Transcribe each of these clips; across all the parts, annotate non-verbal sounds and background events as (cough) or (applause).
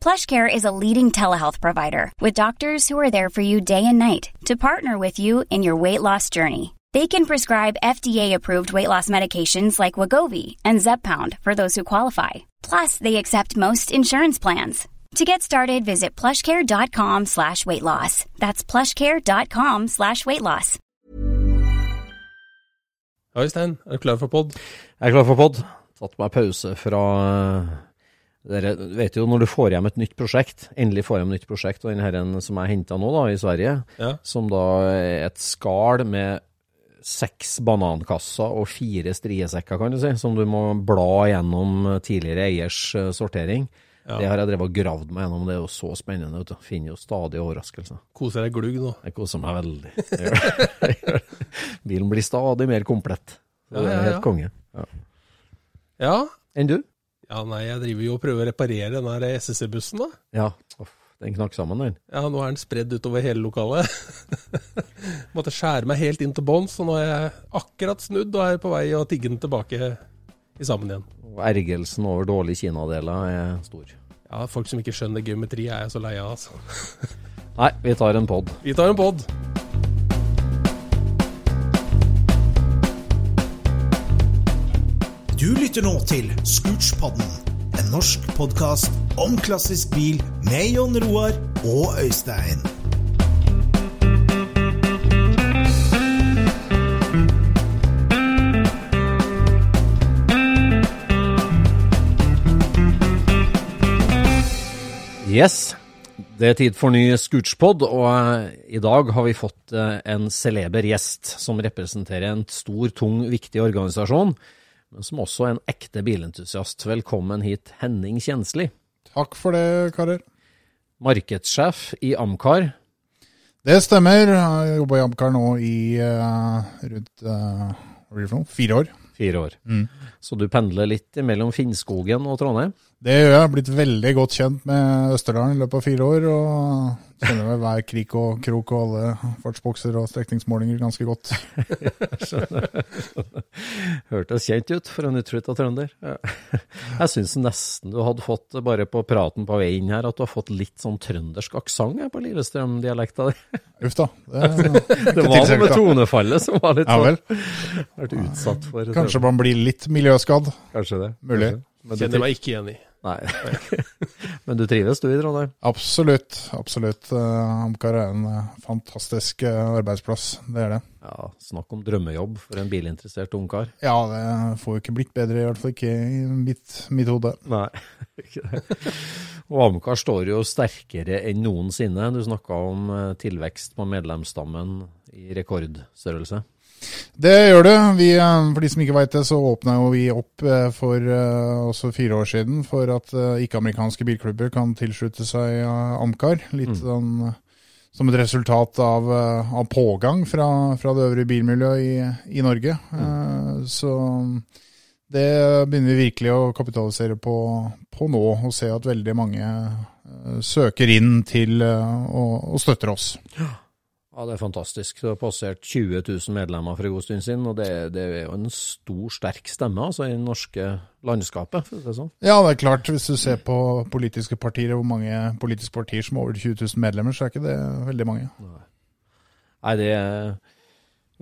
PlushCare is a leading telehealth provider with doctors who are there for you day and night to partner with you in your weight loss journey. They can prescribe FDA-approved weight loss medications like Wagovi and Zepbound for those who qualify. Plus, they accept most insurance plans. To get started, visit plushcare.com slash weight loss. That's plushcare.com slash weight loss. Ja, Øystein, er du klar for pod? Jeg er klar for pod. Tatt meg pause fra Dere vet jo når du får hjem et nytt prosjekt, endelig får hjem et nytt prosjekt, og den herren som jeg henta nå da, i Sverige, Ja. som da er et skall med seks banankasser og fire striesekker, kan du si, som du må bla gjennom tidligere eiers sortering. sortering. Det har jeg drevet og gravd meg gjennom, det er jo så spennende. vet du. Finner jo stadig overraskelser. Koser deg glugg nå. Jeg koser meg veldig. Jeg gjør. (laughs) Jeg gjør. Bilen blir stadig mer komplett. Ja, det ja, er ja. helt konge. Ja. Ja. Enn du? Ja, nei, jeg driver jo og prøver å reparere den der SSC-bussen, da. Ja, Uff, den knakk sammen, den. Ja, nå er den spredd utover hele lokalet. (laughs) Måtte skjære meg helt inn til bånns, og nå er jeg akkurat snudd og er på vei å tigge den tilbake i sammen igjen. Og ergelsen over dårlige kinadeler er stor. Ja, folk som ikke skjønner geometri er jeg så lei av, altså. (laughs) Nei, vi tar en pod. Vi tar en pod. Du lytter nå til Scootspodden, en norsk podkast om klassisk bil med Jon Roar og Øystein. Yes, det er tid for ny Scootspod, og eh, i dag har vi fått eh, en celeber gjest som representerer en stor, tung, viktig organisasjon, men som også er en ekte bilentusiast. Velkommen hit, Henning Kjensli. Takk for det, karer. Markedssjef i Amcar. Det stemmer. Jeg har jobba i Amcar nå i uh, rundt uh, fire år. Fire år. Så du pendler litt mellom Finnskogen og Trondheim? Det gjør jeg. Blitt veldig godt kjent med Østerdalen i løpet av fire år. Og kjenner vel hver krik og krok og alle fartsbokser og strekningsmålinger ganske godt. (laughs) Hørtes kjent ut for en utflytta trønder. Jeg syns nesten du hadde fått, bare på praten på vei inn her, at du har fått litt sånn trøndersk aksent på Lillestrøm-dialekta di. (laughs) Uff da. Det, Det var noe med tonefallet som var litt Ja vel. sånn Vært utsatt for Kanskje man blir litt miljøskadd. Kanskje det. Mulig. Kjenner meg ikke igjen i. Nei. (laughs) Men du trives du i Trondheim? Absolutt. Absolutt. Eh, Amcar er en eh, fantastisk eh, arbeidsplass. Det er det. Ja, snakk om drømmejobb for en bilinteressert ungkar. Ja, det får jo ikke blitt bedre, i hvert fall ikke i mitt, mitt hode. Nei, (laughs) ikke det. Og Amcar står jo sterkere enn noensinne. Du snakka om tilvekst på medlemsstammen i rekordstørrelse. Det gjør det. Vi, eh, for de som ikke veit det, så åpna jo vi opp eh, for eh, også fire år siden for at ikke-amerikanske bilklubber kan tilslutte seg Amcar. Litt sånn eh, som et resultat av, av pågang fra, fra det øvrige bilmiljøet i, i Norge. Mm. Så det begynner vi virkelig å kapitalisere på, på nå, og se at veldig mange søker inn til og, og støtter oss. Ja, det er fantastisk. Du har passert 20 000 medlemmer for en god stund siden, og det, det er jo en stor, sterk stemme altså, i det norske landskapet, for å si det sånn. Ja, det er klart. Hvis du ser på politiske partier, hvor mange politiske partier som har over 20 000 medlemmer, så er ikke det veldig mange. Nei, det er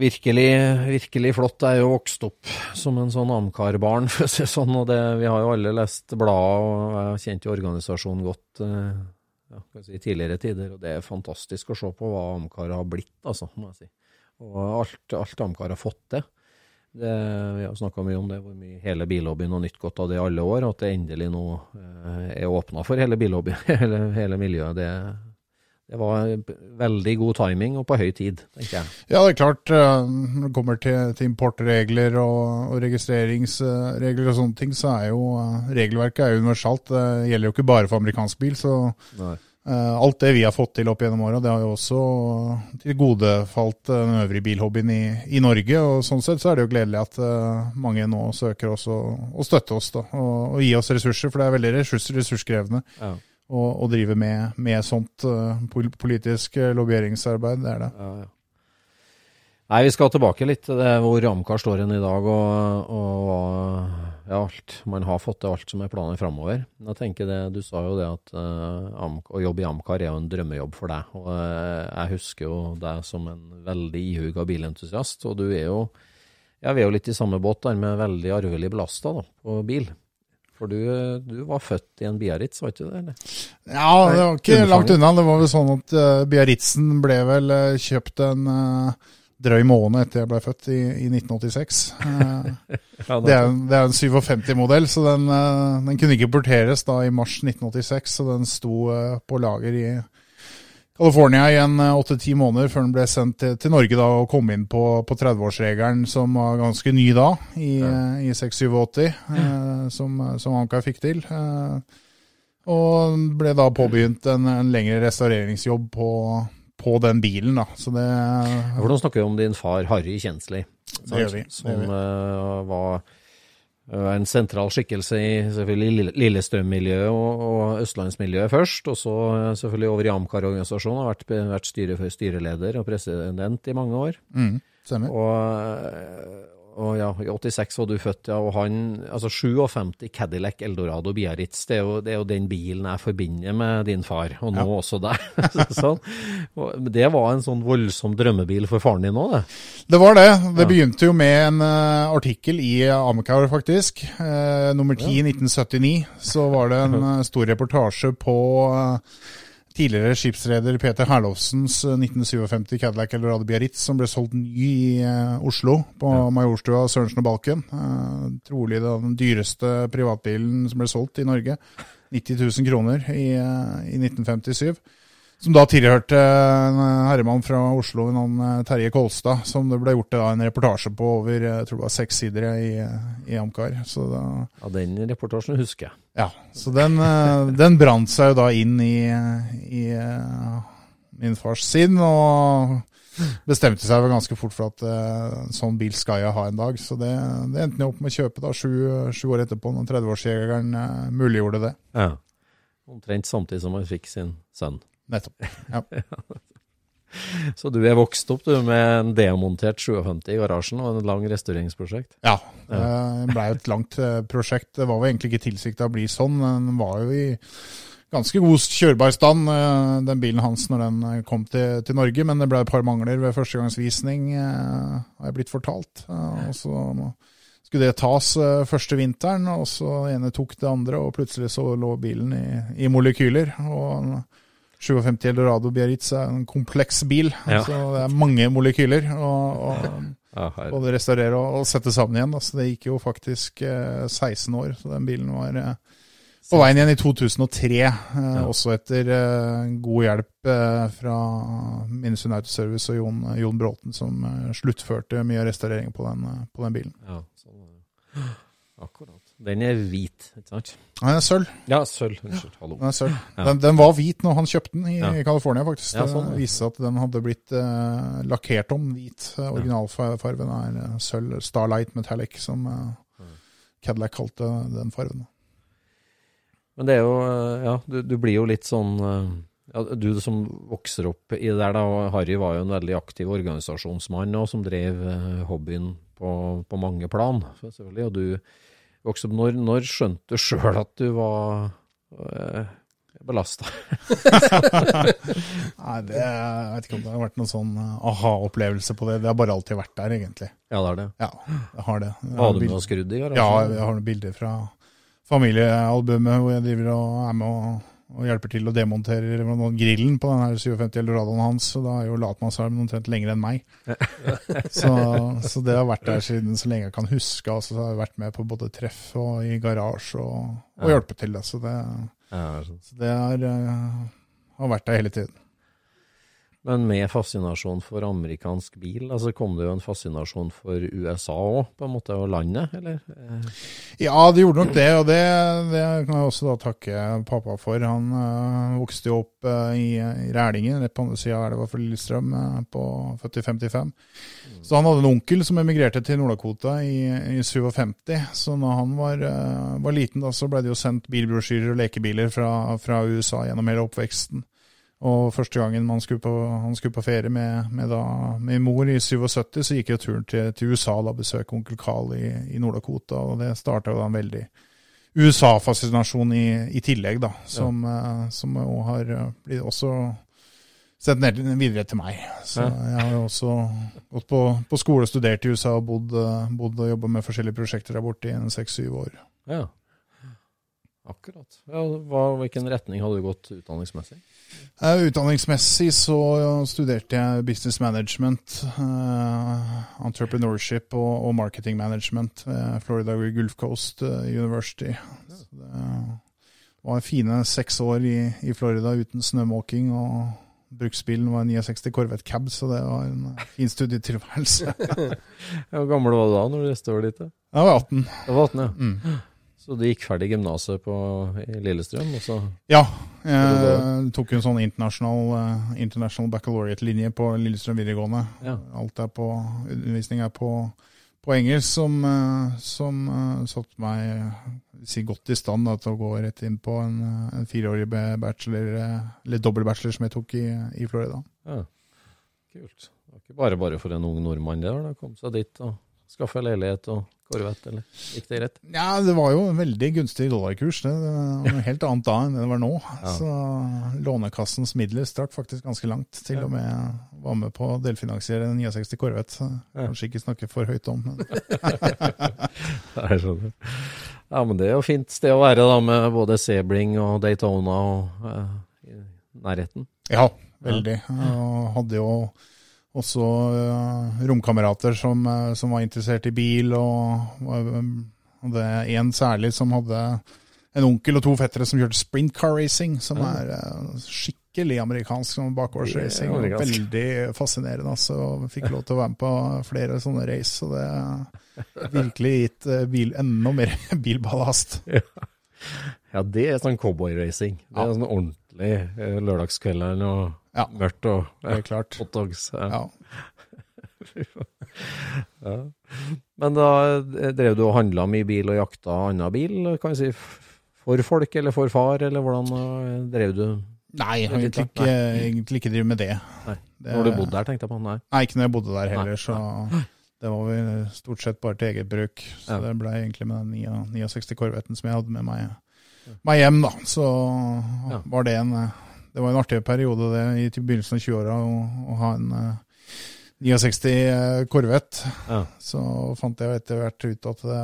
virkelig, virkelig flott. Jeg er jo vokst opp som en sånn Amcar-barn, (laughs) for å si det sånn. Og det, vi har jo alle lest bladet, og jeg har kjent organisasjonen godt eh, ja, si, tidligere tider. Og det er fantastisk å se på hva Amcar har blitt, altså, må jeg si. Og alt, alt Amcar har fått til. Det, vi har snakka mye om det, hvor mye hele billobbyen har nytt godt av det i alle år. og At det endelig nå eh, er åpna for hele billobbyen, (laughs) hele, hele miljøet. Det, det var veldig god timing og på høy tid, tenker jeg. Ja, det er klart. eh, Når det kommer til, til importregler og, og registreringsregler og sånne ting, så er jo eh, regelverket er universalt. Det gjelder jo ikke bare for amerikansk bil. så Nei. eh, alt det vi har fått til opp gjennom åra, det har jo også tilgodefalt den øvrige bilhobbyen i, i Norge. og Sånn sett så er det jo gledelig at mange nå søker også å støtte oss da, og, og gi oss ressurser, for det er veldig ressurs, ressurskrevende Ja, å, å drive med, med sånt eh, politisk eh, lobbyeringsarbeid. Det er det. ja, ja. Nei, vi skal tilbake litt til hvor Amcar står hen i dag, og, og ja, alt. Man har fått til alt som er planen framover. Du sa jo det at uh, å jobbe i Amcar er jo en drømmejobb for deg. og uh, Jeg husker jo deg som en veldig ihuga bilentusiast. Og du er jo ja, vi er jo litt i samme båt der, med veldig arvelig belasta på bil. For du, du var født i en Biarritz, var ikke det? eller? Ja, det var ikke Underfanget. langt unna. Det var vel sånn at uh, Biarritzen ble vel uh, kjøpt en uh, drøy måned etter jeg ble født, i, i 1986. (laughs) Eh, Ja, det, er, en- det er en 57-modell, så den, den kunne ikke porteres da i mars 1986. Så den sto på lager i California i en eh, åtte-ti måneder før den ble sendt til, Norge da og kom inn på, på 30-årsregelen, som var ganske ny da, i, ja. i 687, eh, som, som Anka fikk til. Eh, og ble da påbegynt en, en lengre restaureringsjobb på, på den bilen. da. Så det Hvordan snakker vi om din far Harry Kjensli, Som, Det gjør vi, det som gjør vi. Uh, var eh, en sentral skikkelse i selvfølgelig Lillestrøm-miljøet og, og østlandsmiljøet først, og så eh, selvfølgelig over i Amcar-organisasjonen, har vært, vært styre, styreleder og president i mange år. mm. Og, og ja, i 86 var du født, ja. Og han Altså 57 Cadillac Eldorado Biarritz, det er jo, det er jo den bilen jeg forbinder med din far, og nå også deg. (laughs) sånn. Og det var en sånn voldsom drømmebil for faren din òg, det. Det var det. Det begynte jo med en uh, artikkel i Amcar, faktisk. Uh, nummer 10 i 1979. Så var det en uh, stor reportasje på eh, tidligere skipsreder Peter Herlovsens eh, 1957 Cadillac Eldorado Biarritz, som ble solgt ny i eh, Oslo, på Majorstua Sørensen og Balken. Eh, trolig den dyreste privatbilen som ble solgt i Norge. 90 000 kroner i, eh, i 1957. Som da tilhørte en herremann fra Oslo, en annen Terje Kolstad, som det ble gjort da en reportasje på over jeg tror det var seks sider i, i Amcar. Så, da, Ja, den reportasjen husker jeg. ja, så den, eh, den brant seg jo da inn i, i eh, min fars sinn, og bestemte seg vel ganske fort for at eh, en sånn bil skal jeg ha en dag. Så det, det endte jeg opp med å kjøpe da sju, sju år etterpå, når 30-årsjegeren eh, muliggjorde det. Ja. Omtrent samtidig som han fikk sin sønn. Nettopp. Ja. (laughs) Så du er vokst opp du, med en demontert 57 i garasjen og en lang restaureringsprosjekt? Ja, det ble jo et langt eh, prosjekt. Det var jo egentlig ikke tilsikta å bli sånn. Den var jo i ganske god kjørbar stand, eh, den bilen hans, når den eh, kom til, til Norge. Men det ble et par mangler ved førstegangsvisning, eh, har jeg blitt fortalt. Eh, Og så skulle det tas eh, første vinteren, og så ene tok det andre, og plutselig så lå bilen i, i molekyler. og 57 Eldorado Biarritz er en kompleks bil, Ja. så det er mange molekyler. å Ja, både restaurere og, og sette sammen igjen. Da. Så det gikk jo faktisk eh, 16 år. Så den bilen var eh, på veien igjen i 2003. Eh, Også etter eh, god hjelp eh, fra Minnesund Autoservice og Jon, Jon Bråten, som eh, sluttførte mye av restaureringen på den, eh, på den bilen. Ja, sånn. Akkurat. Den er hvit, ikke sant? Den er sølv. Ja, sølv. Unnskyld. Hallo. Den, er sølv. Den, den var hvit når han kjøpte den i Ja. California, faktisk. Ja, sånn, ja. Det viste seg at den hadde blitt eh, lakkert om hvit. Eh, Originalfargen er eh, sølv, Starlight Metallic, som eh, Cadillac kalte den fargen. Men det er jo eh, Ja, du, du blir jo litt sånn Ja, du som vokser opp i det der, da. Harry var jo en veldig aktiv organisasjonsmann og som drev hobbyen på, på mange plan, selvfølgelig. Og du opp Når, når skjønte du sjøl at du var øh, belasta? (laughs) Nei, det, jeg vet ikke om det har vært noen sånn eh, aha-opplevelse på det. Det har bare alltid vært der, egentlig. Ja, det er det. Ja, jeg har det. Jeg har du noe skrudd i Ja, jeg har noen bilder fra familiealbumet hvor jeg driver og er med og, og hjelper til å demontere grillen på den her 57 Eldoradoen hans. Så da er jo latmannsarmen omtrent lenger enn meg. så, så det har vært der siden så lenge jeg kan huske. Altså, så har jeg vært med på både treff og i garasje og, og hjulpet til. Så det, sånn. så det er, eh, har vært der hele tiden. Men med fascinasjon for amerikansk bil, altså kom det jo en fascinasjon for USA òg, på en måte, og landet, eller? Ja, det gjorde nok det, og det, det kan jeg også da takke pappa for. Han øh, vokste jo opp øh, i, i Rælingen, rett på andre sida av elva for Lillestrøm, øh, på, født i 55. Så han hadde en onkel som emigrerte til Nord-Dakota i, i 57. Så når han var, var liten, da, så ble det jo sendt bilbrosjyrer og lekebiler fra, fra USA gjennom hele oppveksten. Og første gangen man skulle på, han skulle på ferie med, med, da, med mor i 77, så gikk jo turen til, til USA da besøke onkel Carl i, i Nord-Dakota. Og det starta jo da en veldig USA-fascinasjon i, i tillegg, da. Som, eh, som jo har eh, blitt også sendt ned videre til meg. Så jeg har jo også gått på, på skole, studert i USA og bodd, eh, bodd og jobba med forskjellige prosjekter der borte i seks-syv år. ja. Akkurat. Ja, hva, hvilken retning hadde du gått utdanningsmessig? Eh, Utdanningsmessig så studerte jeg business management, eh, entrepreneurship og, marketing management ved Florida Gulf Coast eh, University. Så det var fine seks år i, i Florida uten snømåking, og bruksbilen var en 69 Corvette Cab, så det var en fin studietilværelse. (laughs) Hvor gammel var du da når du reiste over dit? Jeg var 18. Jeg var 18, ja. Mm. Så du gikk ferdig gymnaset på- i Lillestrøm, og så Ja, jeg tok en sånn international, eh, international baccalaureate-linje på Lillestrøm videregående. Ja. Alt er på, undervisning er på, på engelsk, som, eh, som eh, satte meg si godt i stand da, til å gå rett inn på en, en fireårig bachelor, eller dobbeltbachelor som jeg tok i, i Florida. Ja, kult. Det var ikke bare bare for en ung nordmann det, der. å komme seg dit og skaffe leilighet og korvett, eller gikk det greit? Ja, det var jo en veldig gunstig dollarkurs. Det, var noe helt annet da enn det var nå. (laughs) Ja. Så Lånekassens midler strakk faktisk ganske langt. Til og med var med på å delfinansiere en 69 Korvett. Kanskje ikke snakke for høyt om, men (laughs) Jeg skjønner. Ja, men det er jo fint sted å være da, med både Sebling og Daytona og uh, nærheten. ja, veldig. Og hadde jo også eh, romkamerater som, eh, som var interessert i bil, og det er en særlig som hadde en onkel og to fettere som kjørte sprint car racing, som Ja. er eh, skikkelig amerikansk som bakgårdsracing. Og. Veldig fascinerende. Altså, og fikk lov til å være med på flere sånne race, så det har virkelig gitt eh, bil enda mer (laughs) bilballast. Ja, det er sånn cowboyracing. Det er Ja. sånn ordentlig eh, lørdagskvelderen noe Ja. mørkt og er klart. hotdogs. Ja. (laughs) Ja. Men da eh, drev du og handla mye bil og jakta annen bil, kan vi si, for folk eller for far, eller hvordan eh, drev du? Nei, jeg har egentlig ikke, egentlig ikke drive med det. Nei. Når du bodde der, tenkte jeg på. Nei. Nei, ikke når jeg bodde der Nei, heller, så det var vel stort sett bare til eget bruk. Så Ja. det ble egentlig med den 69 Corvetten som jeg hadde med meg, meg hjem, da. Så Ja. var det en Det var en artig periode det i begynnelsen av 20-åra å, ha en eh, 69 Corvette. Ja. Så fant jeg etter hvert ut at det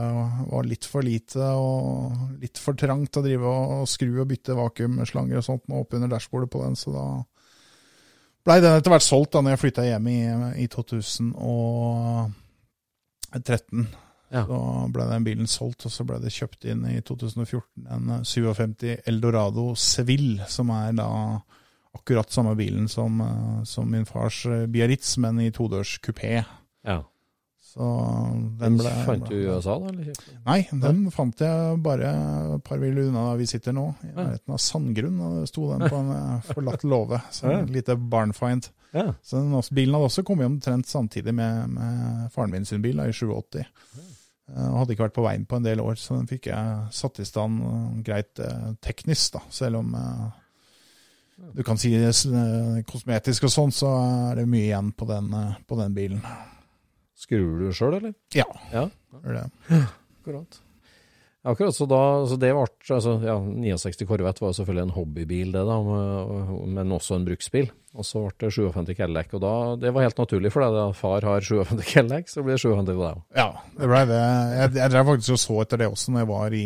var litt for lite og litt for trangt å drive og skru og bytte vakuumslanger og sånt opp under dashbordet på den, så da blei den etter hvert solgt da når jeg flytta hjem i, i 2013. Ja. Så ble den bilen solgt, og så ble det kjøpt inn i 2014 en 57 Eldorado Seville, som er da akkurat samme bilen som, eh, som min fars eh, Biarritz, men i todørs kupé. ja. Så Den den ble fant du i USA, da? Eller? Nei, den fant jeg bare et par mil unna der vi sitter nå, i nærheten av Sandgrunn. Og det sto den på en eh, forlatt låve, (laughs) så Ja. et lite barnfind. Ja. Så den også, bilen hadde også kommet omtrent samtidig med, med faren min sin bil da, i 87. Eh, hadde ikke vært på veien på en del år, så den fikk jeg satt i stand eh, greit eh, teknisk, da, selv om du kan si kosmetisk og sånn, så er det mye igjen på den, på den bilen. Skrur du sjøl, eller? Ja, Ja, gjør det. akkurat. Akkurat, så da, så det ble, altså, ja, 69 Corvette var selvfølgelig en hobbybil det da, men også en bruksbil. Og så ble det 57 Cadillac, og da, det var helt naturlig for deg da far har 57 Cadillac, så blir det 57 for deg også. Ja, det blei det. Jeg, jeg drev faktisk og så etter det også når jeg var i,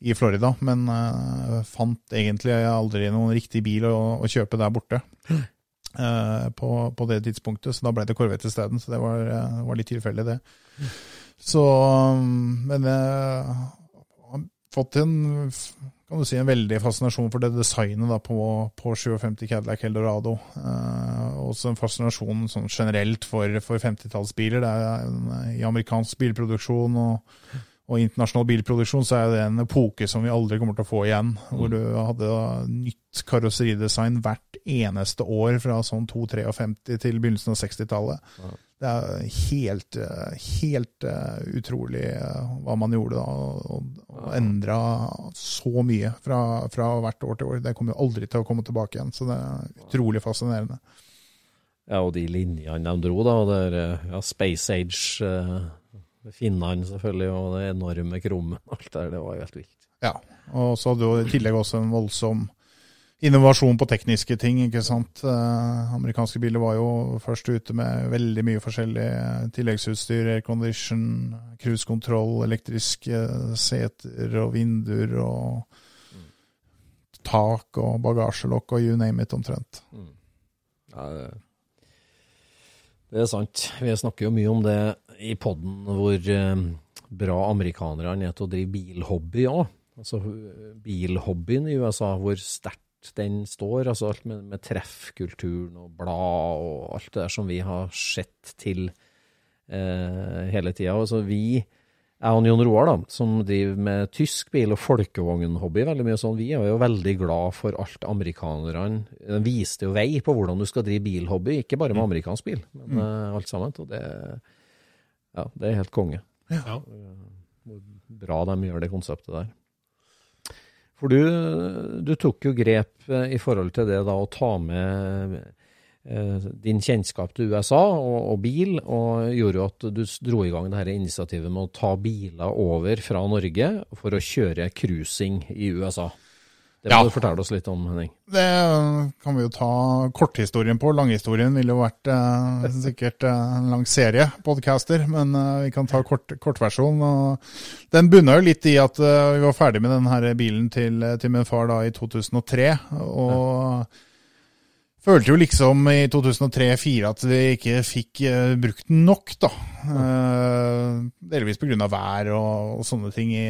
i Florida, men uh, fant egentlig aldri noen riktig bil å, å kjøpe der borte. Uh, (gasps) på, på det tidspunktet, så da ble det Corvette isteden. Så det var, uh, var litt tilfeldig, det. Så um, Men jeg har fått en kan du si, en veldig fascinasjon for det designet da, på, på 57 Cadillac Eldorado. Eh, også en fascinasjon sånn generelt for, for 50-tallsbiler. Det er en, I amerikansk bilproduksjon og, og internasjonal bilproduksjon så er det en epoke som vi aldri kommer til å få igjen. Hvor du hadde nytt karosseridesign hvert eneste år fra sånn 253 til begynnelsen av 60-tallet. Det er helt, helt eh, utrolig eh, hva man gjorde da, og, og endra så mye fra, fra hvert år til år. Det kommer jo aldri til å komme tilbake igjen, så det er utrolig fascinerende. Ja, og de linjene de dro da, og det er, eh, ja, Space Age, eh, finnene selvfølgelig, og det enorme krummen, alt der, det var jo helt vilt. Ja, og så hadde jo i tillegg også en voldsom innovasjon på tekniske ting, ikke sant. Eh, amerikanske biler var jo først ute med veldig mye forskjellig tilleggsutstyr, aircondition, cruisekontroll, elektriske seter og vinduer og tak og bagasjelokk og you name it omtrent. Ja, det, det er sant. Vi snakker jo mye om det i podden hvor eh, bra amerikanerne er til å drive bilhobby òg. Altså eh, bilhobbyen i USA, hvor sterkt den står. Altså alt med, med treffkulturen og blad og alt det der som vi har sett til eh, hele tida. Altså vi, jeg og Jon Roar, da, som driver med tysk bil- og folkevognhobby, veldig mye sånn, vi er jo veldig glad for alt amerikanerne De viste jo vei på hvordan du skal drive bilhobby, ikke bare med amerikansk bil, men mm. alt sammen. Og det, ja, det er helt konge. Ja. Hvor bra de gjør det konseptet der. For du, du tok jo grep eh, i forhold til det da å ta med eh, din kjennskap til USA og, og bil, og gjorde jo at du dro i gang det her initiativet med å ta biler over fra Norge for å kjøre cruising i USA. Det må Ja. du fortelle oss litt om, Henning. Det kan vi jo ta korthistorien på. Langhistorien ville jo vært eh, sikkert eh, en lang serie podcaster, men eh, vi kan ta kort, kortversjon. Den bunna jo litt i at eh, vi var ferdig med denne bilen til, til min far da i 2003. og Følte jo liksom i 2003-2004 at vi ikke fikk uh, brukt den nok, da. Uh, delvis pga. vær og, og sånne ting i,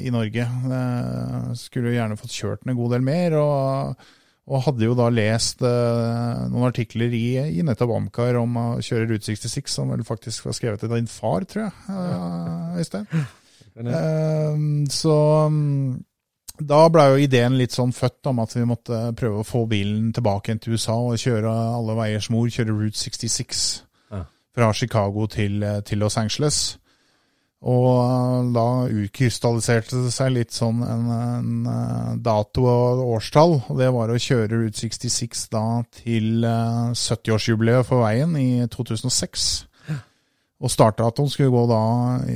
i Norge. Uh, skulle jo gjerne fått kjørt den en god del mer. og og hadde jo da lest uh, noen artikler i, i nettopp Amcar om å kjøre Route 66, som vel faktisk var skrevet til din far, tror jeg, Øystein. Så mm, da ble jo ideen litt sånn født om at vi måtte prøve å få bilen tilbake igjen til USA og kjøre alle veiers mor, kjøre Route 66 Ja. fra Chicago til, eh, til Los Angeles. Og eh, da utkrystalliserte det seg litt sånn en, en eh, dato og årstall, og det var å kjøre Route 66 da til eh, 70-årsjubileet for veien i 2006. Og startdatoen skulle gå da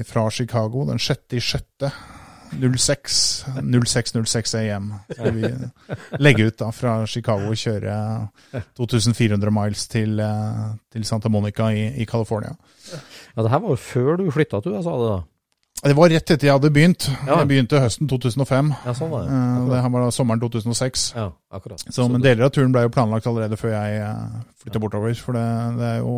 fra Chicago den 6. i 6. 06, 0606 AM. Skal vi legge ut da fra Chicago og kjøre 2400 miles til, eh, til Santa Monica i, i California. Ja, det her var jo før du flytta til USA, det da. Det var rett etter jeg hadde begynt. Ja. Jeg begynte høsten 2005. Ja, sånn var det. Eh, Det her var da sommeren 2006. Ja, akkurat. Så, men deler av turen ble jo planlagt allerede før jeg eh, flytta bortover. For det, det er jo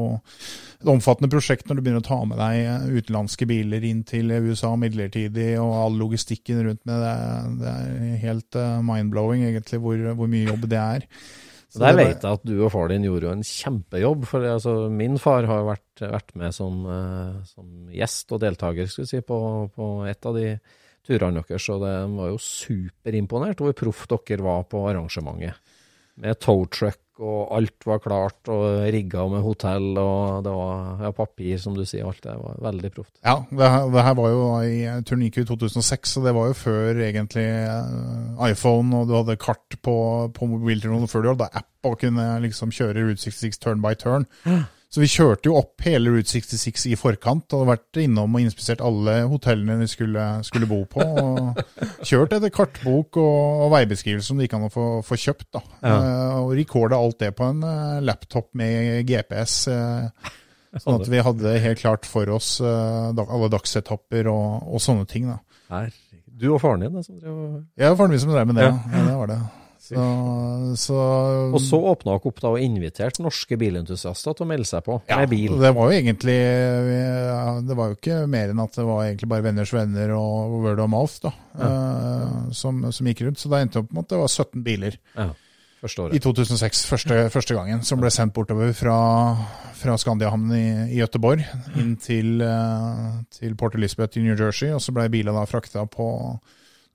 et omfattende prosjekt når du begynner å ta med deg eh, utenlandske biler inn til USA midlertidig, og all logistikken rundt med det. Det er helt mindblowing, mind-blowing egentlig hvor, hvor mye jobb det er. Så Der vet jeg at du og far din gjorde jo en kjempejobb. For altså, min far har vært, vært med som, eh, som gjest og deltaker skal vi si, på, på et av de turene deres, og det var jo superimponert hvor proff dere var på arrangementet. Med tow truck og alt var klart, og rigga med hotell, og det var ja, papir, som du sier. Alt det var veldig proft. Ja, det her, det her var jo i Turniku i 2006, så det var jo før egentlig eh, iPhone, og du hadde kart på, på mobiltelefonen før du hadde app og kunne liksom kjøre Route 66 turn by turn. Så vi kjørte jo opp hele Route 66 i forkant, og hadde vært innom og inspisert alle hotellene vi skulle, skulle bo på. og Kjørt etter kartbok og, og veibeskrivelse som det gikk an å få, få kjøpt. da. Eh, og recorda alt det på en uh, laptop med GPS. Uh, Sånn at vi hadde helt klart for oss eh, alle dagsetapper og, og sånne ting. da. Herregud. Du og faren din, da, som drev var faren min som drev med det. Ja. Ja. Ja, det var det. Så, så Og så åpna dere opp da og inviterte norske bilentusiaster til å melde seg på ja, med bil. Det var jo egentlig Det var jo ikke mer enn at det var egentlig bare venners venner og word of mouth da, ja. som, som gikk rundt. Så da endte det opp med at det var 17 biler Ja, i 2006, første, første gangen, som ble sendt bortover fra, fra Skandiahamn i, i Gøteborg inn til, eh, til Port Elizabeth i New Jersey. Og så ble bilene da frakta på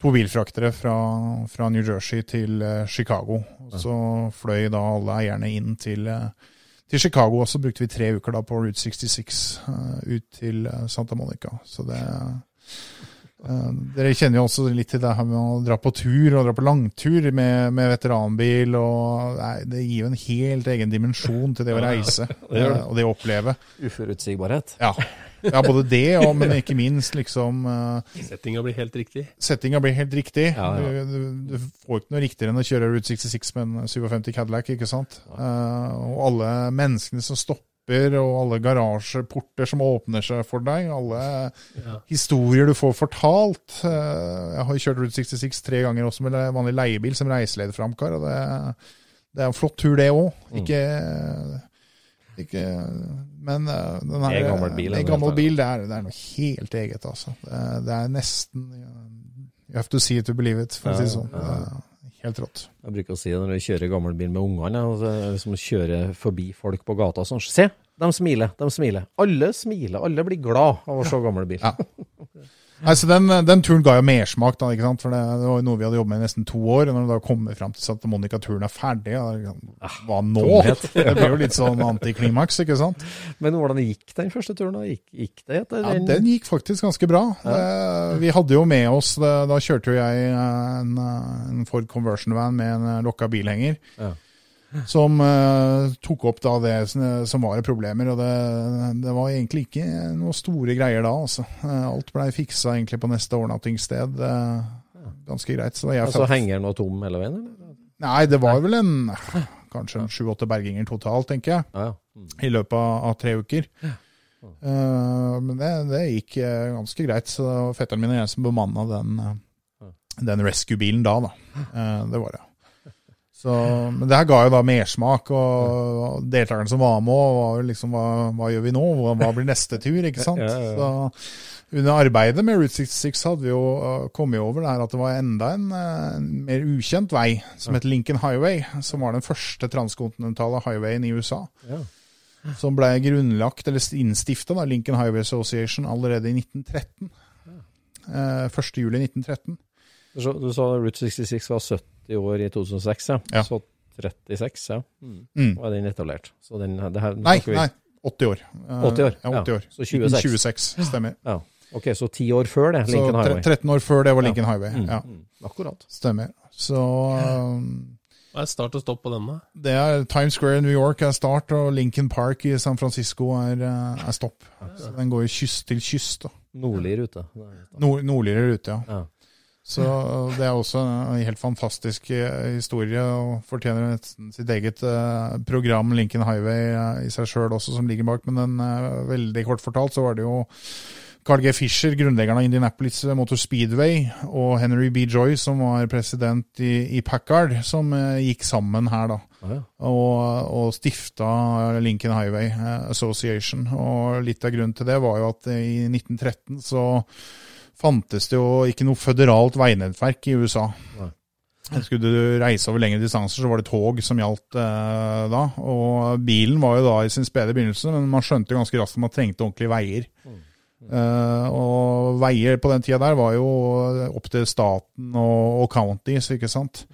to bilfraktere fra, fra New Jersey til eh, Chicago. Så fløy da alle eierne inn til, eh, til Chicago, og så brukte vi tre uker da på Route 66 eh, ut til Santa Monica. Så det eh, Dere kjenner jo også litt til det her med å dra på tur og dra på langtur med, med veteranbil. og nei, Det gir jo en helt egen dimensjon til det å reise det det. og det å oppleve. Uforutsigbarhet. Ja, ja både det, og, men ikke minst liksom uh, Settinga blir helt riktig. Settinga blir helt riktig. Ja, ja. Du, du, du får ikke noe riktigere enn å kjøre Route 66 med en 57 Cadillac, ikke sant? Uh, og alle menneskene som stopper, og alle garasjeporter som åpner seg for deg, alle Ja. historier du får fortalt. Eh, jeg har kjørt Route 66 tre ganger også med vanlig leiebil som reiseleder for Amcar, og det, det er en flott tur, det òg. Ikke, ikke Men eh, den her, er gammel bil, den gammel bil, det er, det er noe helt eget, altså. Det, er- det er nesten You have to see it to believe it, for å si det sånn. Helt rått. Jeg bruker å si det når du kjører gammel bil med ungene. som altså, er Liksom å kjøre forbi folk på gata og sånn. Se, de smiler, de smiler. Alle smiler, alle blir glad av å se gammel bil. Ja. (laughs) Nei, så den, den turen ga jo mersmak, da, ikke sant? for det, det var noe vi hadde jobbet med i nesten to år. og Når du da kommer fram til Santa Monica-turen er ferdig, ja, liksom, hva nå? Det blir jo litt sånn antiklimaks, ikke sant? Men hvordan gikk den første turen? da? Gikk, gikk det etter den? Ja, den gikk faktisk ganske bra. Eh, Vi hadde jo med oss, da kjørte jo jeg en, en Ford Conversion Van med en lokka bilhenger. Ja. Som uh, tok opp da det som, var problemer, og det, det var egentlig ikke noe store greier da. altså. Eh, alt blei fiksa egentlig på neste overnattingssted. Uh, ganske greit. Så jeg Altså Henger den nå tom hele veien, eller? Nei, det var vel en kanskje en sju-åtte berginger totalt, tenker jeg Ja, ja. Mm. i løpet av, av tre uker. Uh, men det, det gikk ganske greit. Så fetteren min og jeg som bemanna den, den rescue-bilen da, da. Det var det. Så, men det her ga jo da mersmak, og deltakerne som var med, var liksom hva, hva gjør vi nå? Hva, blir neste tur? ikke sant? (laughs) Ja, ja, ja. Så under arbeidet med Route 66 hadde vi jo eh, kommet over det her at det var enda en, eh, en mer ukjent vei, som het Lincoln Highway, som var den første transkontinentale highwayen i USA Ja. som ble grunnlagt, eller innstifta, Lincoln Highway Association allerede i 1913. Eh, 1. juli 1913. Du sa- Route 66 var 70 år i 2006, ja. Ja. Så 36, ja. Mm. Var den etablert. Så den, det her, Nei, vi- nei, 80 år. Eh, 80 år, Ja, 80 ja. år. Så 26. 26, stemmer. Ja. Ok, så ti år før det, Så Lincoln tre- Highway. 13 år før det var Lincoln Ja. Highway. Mm, Ja, mm, akkurat. stemmer. Så um, Hva er start og stopp på denne? det er Times Square i New York er start, og Lincoln Park i San Francisco er, eh, er stopp. Så den går jo kyst til kyst. da. Nordlig rute. Nord, nordligere rute, ja. Så det er også en helt fantastisk eh, historie, og fortjener sitt eget eh, program, Lincoln Highway, eh, i seg sjøl også, som ligger bak. Men den, veldig kort fortalt så var det jo Carl G. Fisher, grunnleggeren av Indianapolis Motor Speedway, og Henry B. Joy, som var president i, i Packard, som gikk sammen her, da. Ah, ja. Og, og stifta Lincoln Highway Association. Og litt av grunnen til det var jo at i 1913 så fantes det jo ikke noe føderalt veinettverk i USA. Nei. Skulle du reise over lengre distanser, så var det tog som gjaldt eh, da. Og bilen var jo da i sin spede begynnelse, men man skjønte ganske raskt at man trengte ordentlige veier. Eh, og veier på den tida der var jo opp til staten og, og counties, ikke sant.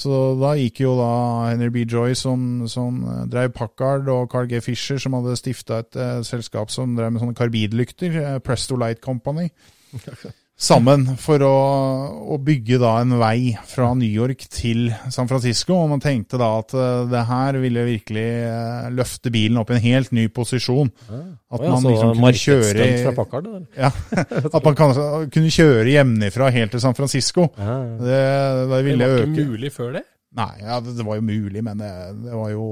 Så da gikk jo da Henry B. Joy, som, som drev Packard, og Carl G. Fisher, som hadde stifta et eh, selskap som drev med sånne karbidlykter, eh, Presto Light Company, (laughs) sammen for å, å bygge da en vei fra New York til San Francisco. Og man tenkte da at eh, det her ville virkelig eh, løfte bilen opp i en helt ny posisjon. At man liksom kunne kjøre fra Packard, (laughs) ja, At man kan, kunne kjøre hjemmefra helt til San Francisco. Det, det Det, øke Det ville var øke ikke mulig før det. Nei, ja, det, det var jo mulig, men det, det var jo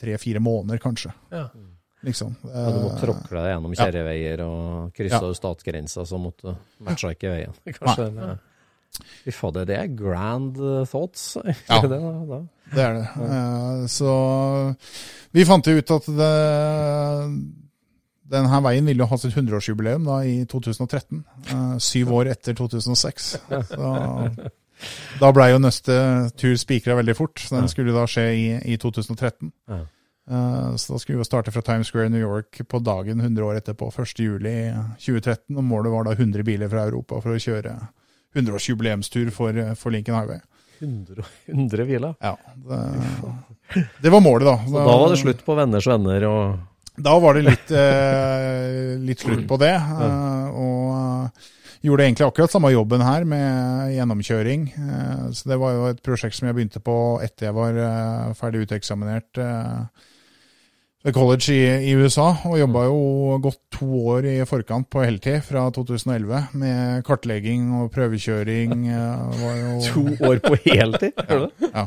tre-fire måneder, kanskje. Ja. Liksom. Ja, du måtte tråkle deg gjennom Ja. kjerreveier og krysse Ja. statsgrensa, så måtte matcha ikke veien. Kanskje. Nei. det- Fy fader, det er grand uh, thoughts. (laughs) Ja. det, da, da. Det er det. Eh, så vi fant jo ut at det, denne veien ville jo ha sitt 100-årsjubileum da i 2013. eh, syv år etter 2006. Så da blei jo neste tur spikra veldig fort. Den skulle da skje i, i 2013. Eh, Så da skulle vi starte fra Times Square i New York på dagen 100 år etterpå, 1.7.2013. Og målet var da 100 biler fra Europa for å kjøre 100-årsjubileumstur for, for Lincoln Highway. 100, 100 biler. Ja, det, det var målet, da. Så da var det slutt på venners venner og Da var det litt, eh, litt slutt på det. eh, og gjorde egentlig akkurat samme jobben her med gjennomkjøring. Så det var jo et prosjekt som jeg begynte på etter jeg var ferdig uteksaminert ved college i, i USA. Og jobba jo godt to år i forkant på heltid fra 2011 med kartlegging og prøvekjøring. (laughs) eh, var jo, to år på heltid. (laughs) Hører du det? Ja.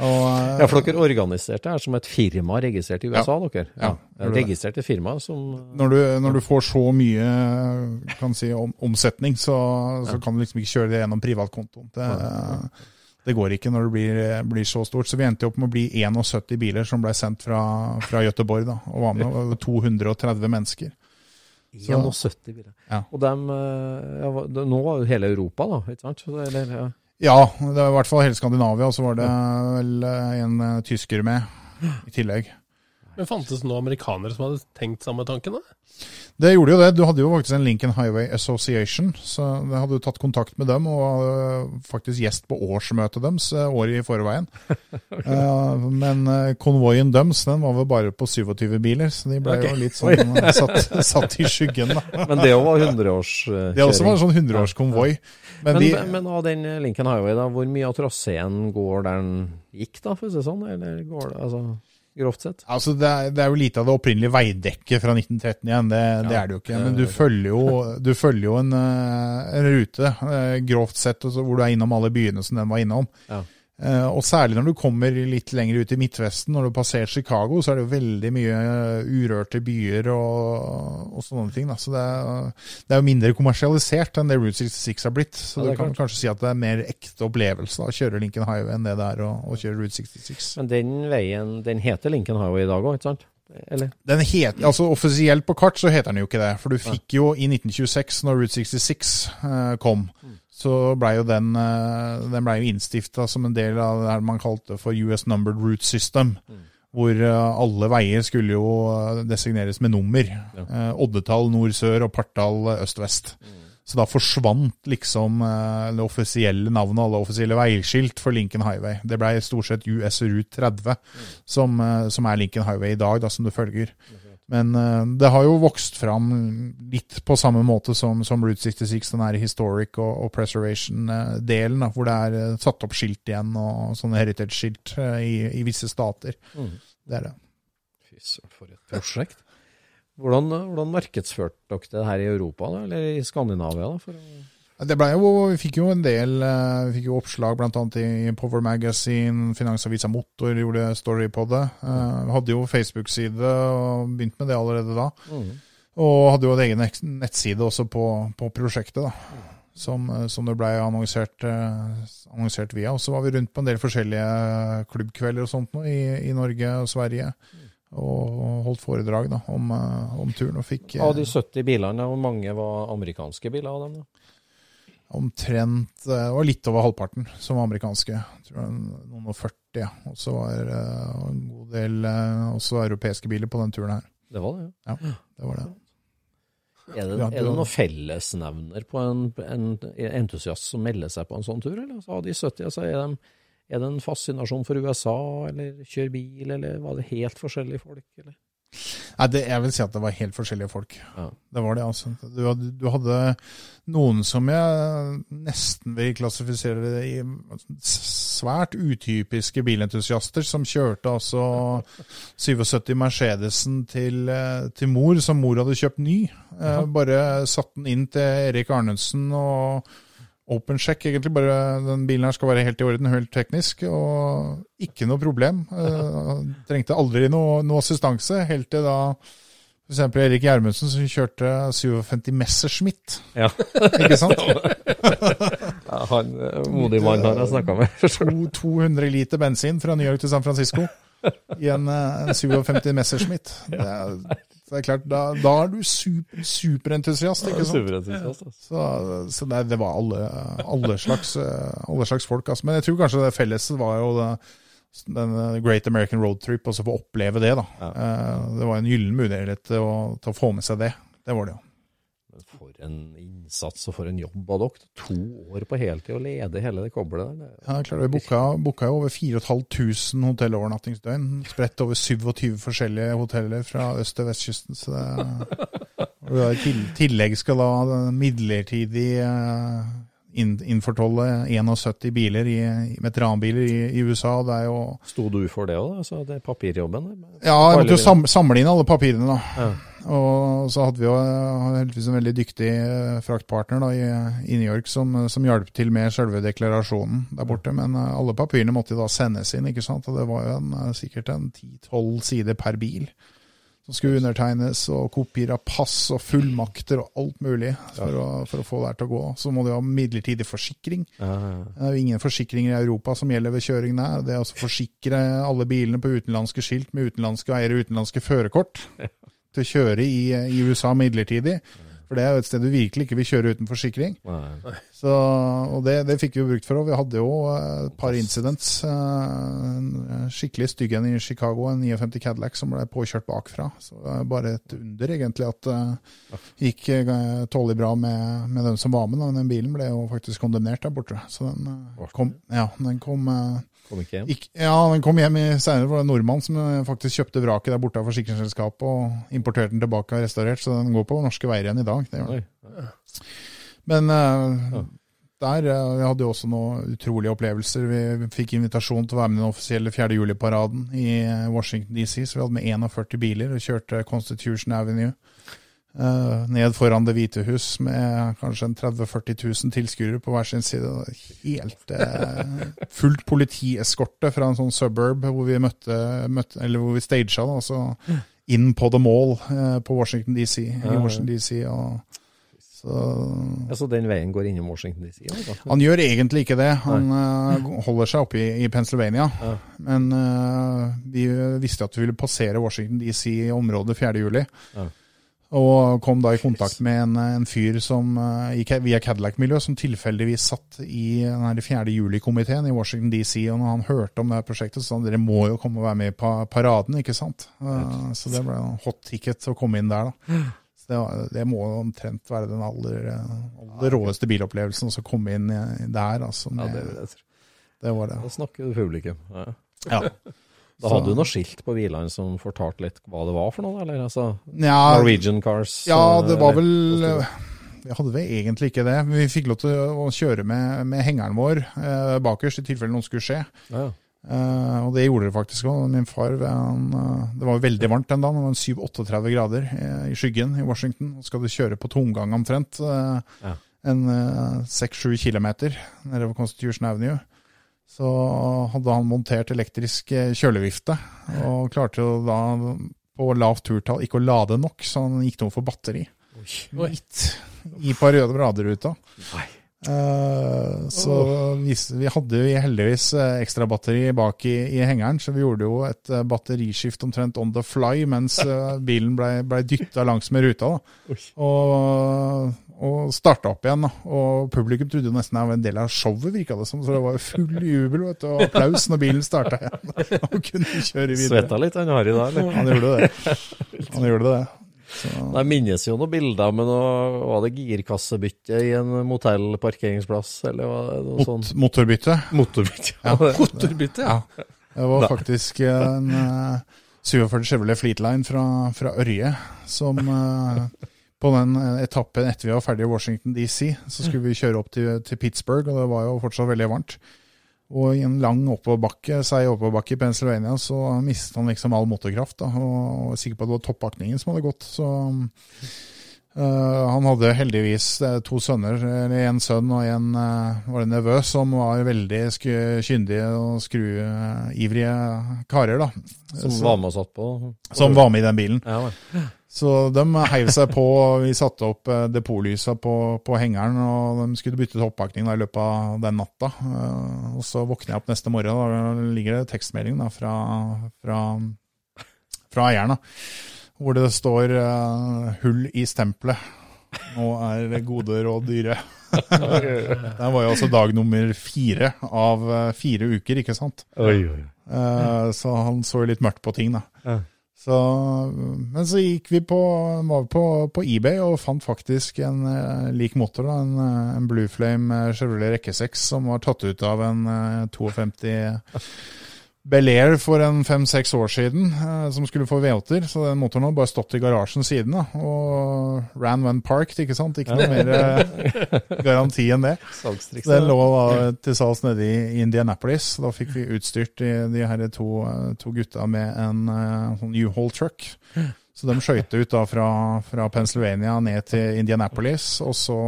Og, Ja, for dere organiserte er som et firma registrert i USA, dere? Ja, ja registrerte firma som når du, når du får så mye kan si, om, omsetning, så, så kan du liksom ikke kjøre det gjennom privatkontoen. Det, det går ikke når det blir, blir så stort. Så vi endte opp med å bli 71 biler som ble sendt fra, fra Göteborg, da, og var med (laughs) over 230 mennesker. 71 biler. Ja. Og dem, eh, ja, Nå var jo hele Europa, da, ikke sant? Eller, ja. Ja, det var i hvert fall hele Skandinavia, og så var det vel en eh, tysker med i tillegg. Men fantes det noen amerikanere som hadde tenkt samme tanken? da? Det gjorde jo det. Du hadde jo faktisk en Lincoln Highway Association, så jeg hadde jo tatt kontakt med dem, og øh, faktisk gjest på årsmøtet deres øh, året i forveien. (laughs) Eh, Men konvoien deres den var vel bare på 27 biler, så de ble jo litt sånn satt, (laughs) satt i skyggen. da. Men det var 100-årskjøring. (laughs) Det også var en sånn 100-årskonvoi. Men, Men, de, men av den Lincoln Highway, da, hvor mye av traseen går der den gikk, da, for å si det sånn? Eller går det, altså, grovt sett? altså det, er, det er jo lite av det opprinnelige veidekket fra 1913 igjen, det, det er det jo ikke. Men du følger jo, (laughs) du følger jo en, øh, en rute, øh, grovt sett, hvor du er innom alle byene som den var innom. Ja. Eh, og særlig når du kommer litt lenger ut i Midtvesten, når du har passert Chicago, så er det jo veldig mye urørte byer og, og sånne ting. Da. Så det er, det er jo mindre kommersialisert enn det Route 66 har blitt. Så Ja, du kan klart. kanskje si at det er mer ekte opplevelse da, å kjøre Lincoln Highway enn det det er å, å kjøre Route 66. Men den veien, den heter Lincoln Highway i dag òg, ikke sant? Eller? Den het, altså Offisielt på kart så heter den jo ikke det. For du fikk jo i 1926, når Route 66 eh, kom, så blei jo den, eh, den ble jo innstifta som en del av det man kalte for US Numbered Route System. Hvor eh, alle veier skulle jo eh, designeres med nummer. Eh, oddetall nord-sør og partall øst-vest. Så da forsvant liksom det offisielle navnet alle offisielle veiskilt for Lincoln Highway. Det blei stort sett US Route 30, som, eh, som er Lincoln Highway i dag, da, som du følger. Men eh, det har jo vokst fram litt på samme måte som, som Route 66, den her historic og, og preservation-delen, hvor det er eh, satt opp skilt igjen, og sånne heritage-skilt eh, i, i visse stater. Det er det. Fy søren, for et prosjekt. Hvordan, hvordan markedsførte dere det her i Europa, da, eller i Skandinavia? da? For å... Det ble jo, Vi fikk jo en del eh, vi fikk jo oppslag bl.a. i Power Magazine, Finansavisa Motor gjorde story på det. Eh, Vi hadde jo Facebook-side og begynte med det allerede da. Og hadde jo en egen nettside også på, på prosjektet, da. Som, eh, som det ble annonsert, eh, annonsert via. Og så var vi rundt på en del forskjellige klubbkvelder og sånt nå, i, i Norge og Sverige. Og holdt foredrag da, om, eh, om turen. og fikk... eh, Av de 70 bilene, hvor mange var amerikanske biler av dem? da? Omtrent eh, Det var litt over halvparten som var amerikanske. Tror jeg, Noen og 40. ja. Og så var det eh, en god del eh, også europeiske biler på den turen her. Det var det, ja. Ja, det var det. Er det, er det noen fellesnevner på en, en entusiast som melder seg på en sånn tur, eller? Så av de 70, altså er, de, er det en fascinasjon for USA, eller kjøre bil, eller var det helt forskjellige folk, eller? Nei, det, jeg vil si at det var helt forskjellige folk. Ja. Det var det, altså. Du hadde, du hadde noen som jeg nesten vil klassifisere i svært utypiske bilentusiaster, som kjørte altså 77 Mercedesen til, eh, til mor, som mor hadde kjøpt ny. Ja. Bare satt den inn til Erik Arnesen og open check, egentlig. Bare den bilen her skal være helt i orden, helt teknisk, og ikke noe problem. Uh, trengte aldri noe, noe assistanse, helt til da eksempel Erik Gjermundsen som kjørte 57 Messerschmitt, Ja. ikke sant? (laughs) Ja, han eh, modig mann har jeg snakka med. 200 liter bensin fra New York til San Francisco i en, eh, en 57 Messerschmitt. Det er, det er klart, da, da er du super, superentusiast, ikke sant? Superentusiast, altså. Så, så det, det var alle, alle, slags, eh, alle slags folk. Altså. Men jeg tror kanskje det felles var jo det, den eh, Great American Road Trip, og så få oppleve det. da. Ja. Det var en gyllen mulighet til å, til å få med seg det. Det var det, ja. En innsats og for en jobb av dere. To år på heltid å lede hele det koblet der. det- Ja, klart, Vi booka, booka jo over 4500 hotellovernattingsdøgn, spredt over 27 forskjellige hoteller fra øst- til vestkysten. Så det, og I tillegg skal da midlertidig eh, innfortolle 71 biler i, veteranbiler i, i USA. og Det er jo Sto du for det òg, altså det papirjobben? Ja, jeg måtte jo samle inn alle papirene, da. Ja. Og så hadde vi jo eh, heldigvis en veldig dyktig eh, fraktpartner da, i, New York som, som hjalp til med selve deklarasjonen der borte. Men eh, alle papirene måtte da sendes inn, ikke sant. Og det var jo en, eh, sikkert en 10-12 sider per bil. Som skulle undertegnes, og kopier av pass og fullmakter og alt mulig for, å, for å få det her til å gå. Så må du ha midlertidig forsikring. Ja, ja, ja. Det er jo ingen forsikringer i Europa som gjelder ved kjøring der. Det er å forsikre alle bilene på utenlandske skilt med utenlandske eiere og utenlandske førerkort (laughs) til å kjøre i, i USA midlertidig. For det er jo et sted du virkelig ikke vil kjøre uten forsikring. Så, og det, det fikk vi jo brukt for. Og vi hadde jo eh, et par incidents. eh, En skikkelig stygg en i Chicago, en 59 Cadillac som ble påkjørt bakfra. Så det er bare et under, egentlig, at det gikk eh, tålelig bra med, med dem som var med. Men den bilen ble jo faktisk kondemnert der borte. Så den eh, kom, ja, den kom eh, Kom ikke hjem? Ikk- ja, den kom hjem senere. Det var en nordmann som eh, faktisk kjøpte vraket der borte av forsikringsselskapet og importerte den tilbake og restaurert, så den går på norske veier igjen i dag. Men uh, der uh, vi hadde jo også noen utrolige opplevelser. Vi fikk invitasjon til å være med i den offisielle 4. juli-paraden i Washington DC, så vi hadde med 41 biler og kjørte Constitution Avenue. Eh, ned foran Det hvite hus med kanskje en 30 000-40 000 tilskuere på hver sin side. Helt eh, (laughs) fullt politieskorte fra en sånn suburb hvor vi møtte, møtte eller hvor vi staga, da, altså inn på The Mall eh, på Washington DC, Ja, i Washington DC. og så Altså den veien går innom Washington DC? Altså. han gjør egentlig ikke det. Han uh, holder seg oppe i, i Pennsylvania. Ja. Men uh, vi visste at vi ville passere Washington DC i området 4. juli. Ja. Og kom da i kontakt med en, en fyr som, eh, i, via Cadillac-miljøet som tilfeldigvis satt i den 4. juli-komiteen i Washington DC. Og når han hørte om det her prosjektet, så sa han dere må jo komme og være med på paraden, ikke sant. Eh, så det ble en hot ticket å komme inn der, da. Så det, det må omtrent være den aller, eh, aller råeste bilopplevelsen å komme inn der. Altså, Ja, med, det tro. det var det. Da snakker du publikum. Ja. Ja. (laughs) Da Så- hadde du noe skilt på bilene som fortalte litt hva det var for noe, eller? Altså, Ja, Norwegian Cars? ja, eh, det var vel Vi hadde vel egentlig ikke det. Vi fikk lov til å kjøre med, med hengeren vår eh, bakerst i tilfelle noe skulle skje. Ja. Eh, og det gjorde det faktisk òg. Min far han, eh, Det var veldig varmt den dagen. Det var en 7-38 grader eh, i skyggen i Washington. Skal du kjøre på tomgang omtrent, eh, Ja. en eh, 6-7 kilometer nedover Constitution Avenue, så hadde han montert elektrisk eh, kjølevifte. Og klarte jo da på lavt turtall ikke å lade nok, så han gikk tom for batteri. Oi. Midt i paraderuta. Nei. Eh, så vi, vi hadde jo heldigvis eh, ekstra batteri bak i, i hengeren, så vi gjorde jo et eh, batteriskift omtrent on the fly mens bilen ble, ble dytta langs med ruta. Da. Og, og starta opp igjen. Da. Og publikum trodde jo nesten det var en del av showet, virka det som. Så det var jo full jubel vet du, og applaus når bilen starta igjen. (laughs) Og kunne kjøre videre. Svetta litt han Harry da, eller? Han gjorde det. Han gjorde det. Jeg minnes jo noen bilder med noe Var det girkassebytte i en motellparkeringsplass, eller var det noe Mot, sånt? motorbytte. Motorbytte. Ja. (laughs) Motorbytte, ja. Det var faktisk en eh, 47 Chevrolet Fleetline fra, fra Ørje som eh, på den eh, etappen etter vi var ferdig i Washington DC, så skulle vi kjøre opp til, til Pittsburgh, og det var jo fortsatt veldig varmt. Og i en lang oppoverbakke, seig oppoverbakke i Pennsylvania, så mistet han liksom all motorkraft. da, og sikker på at det var toppakningen som hadde gått. så... eh, han hadde heldigvis eh, to sønner, eller en sønn og en eh, var det nevø, som var veldig kyndige og skruivrige karer. da. Som Så- var med og satt på. som var med i den bilen. Ja. Så de heiv seg på, og vi satte opp eh, depotlysa på, på hengeren, og de skulle bytte toppakning i løpet av den natta. Eh, Og så våkner jeg opp neste morgen, og da ligger det tekstmelding da, fra, fra, fra eieren, hvor det står uh, 'hull i stempelet'. Nå er gode råd dyre. (laughs) det var jo altså dag nummer fire av fire uker, ikke sant? Oi, oi. Uh, Så han så jo litt mørkt på ting, da. Så, men så gikk vi på, var på, på eBay og fant faktisk en eh, lik motor, da, en, eh, en Blue Flame eh, Chevrolet rekke 6 som var tatt ut av en eh, 52 Bel Air for en fem-seks år siden, eh, som skulle få V8-er. Så den motoren har bare stått i garasjen siden, da, og ran when parked, ikke sant. Ikke noe mer eh, garanti enn det. (laughs) Den lå da til salgs nede i Indianapolis. Da fikk vi utstyrt de, de her to, eh, to gutta med en sånn U-Haul truck. Så de skøyte ut da fra, fra Pennsylvania ned til Indianapolis, og så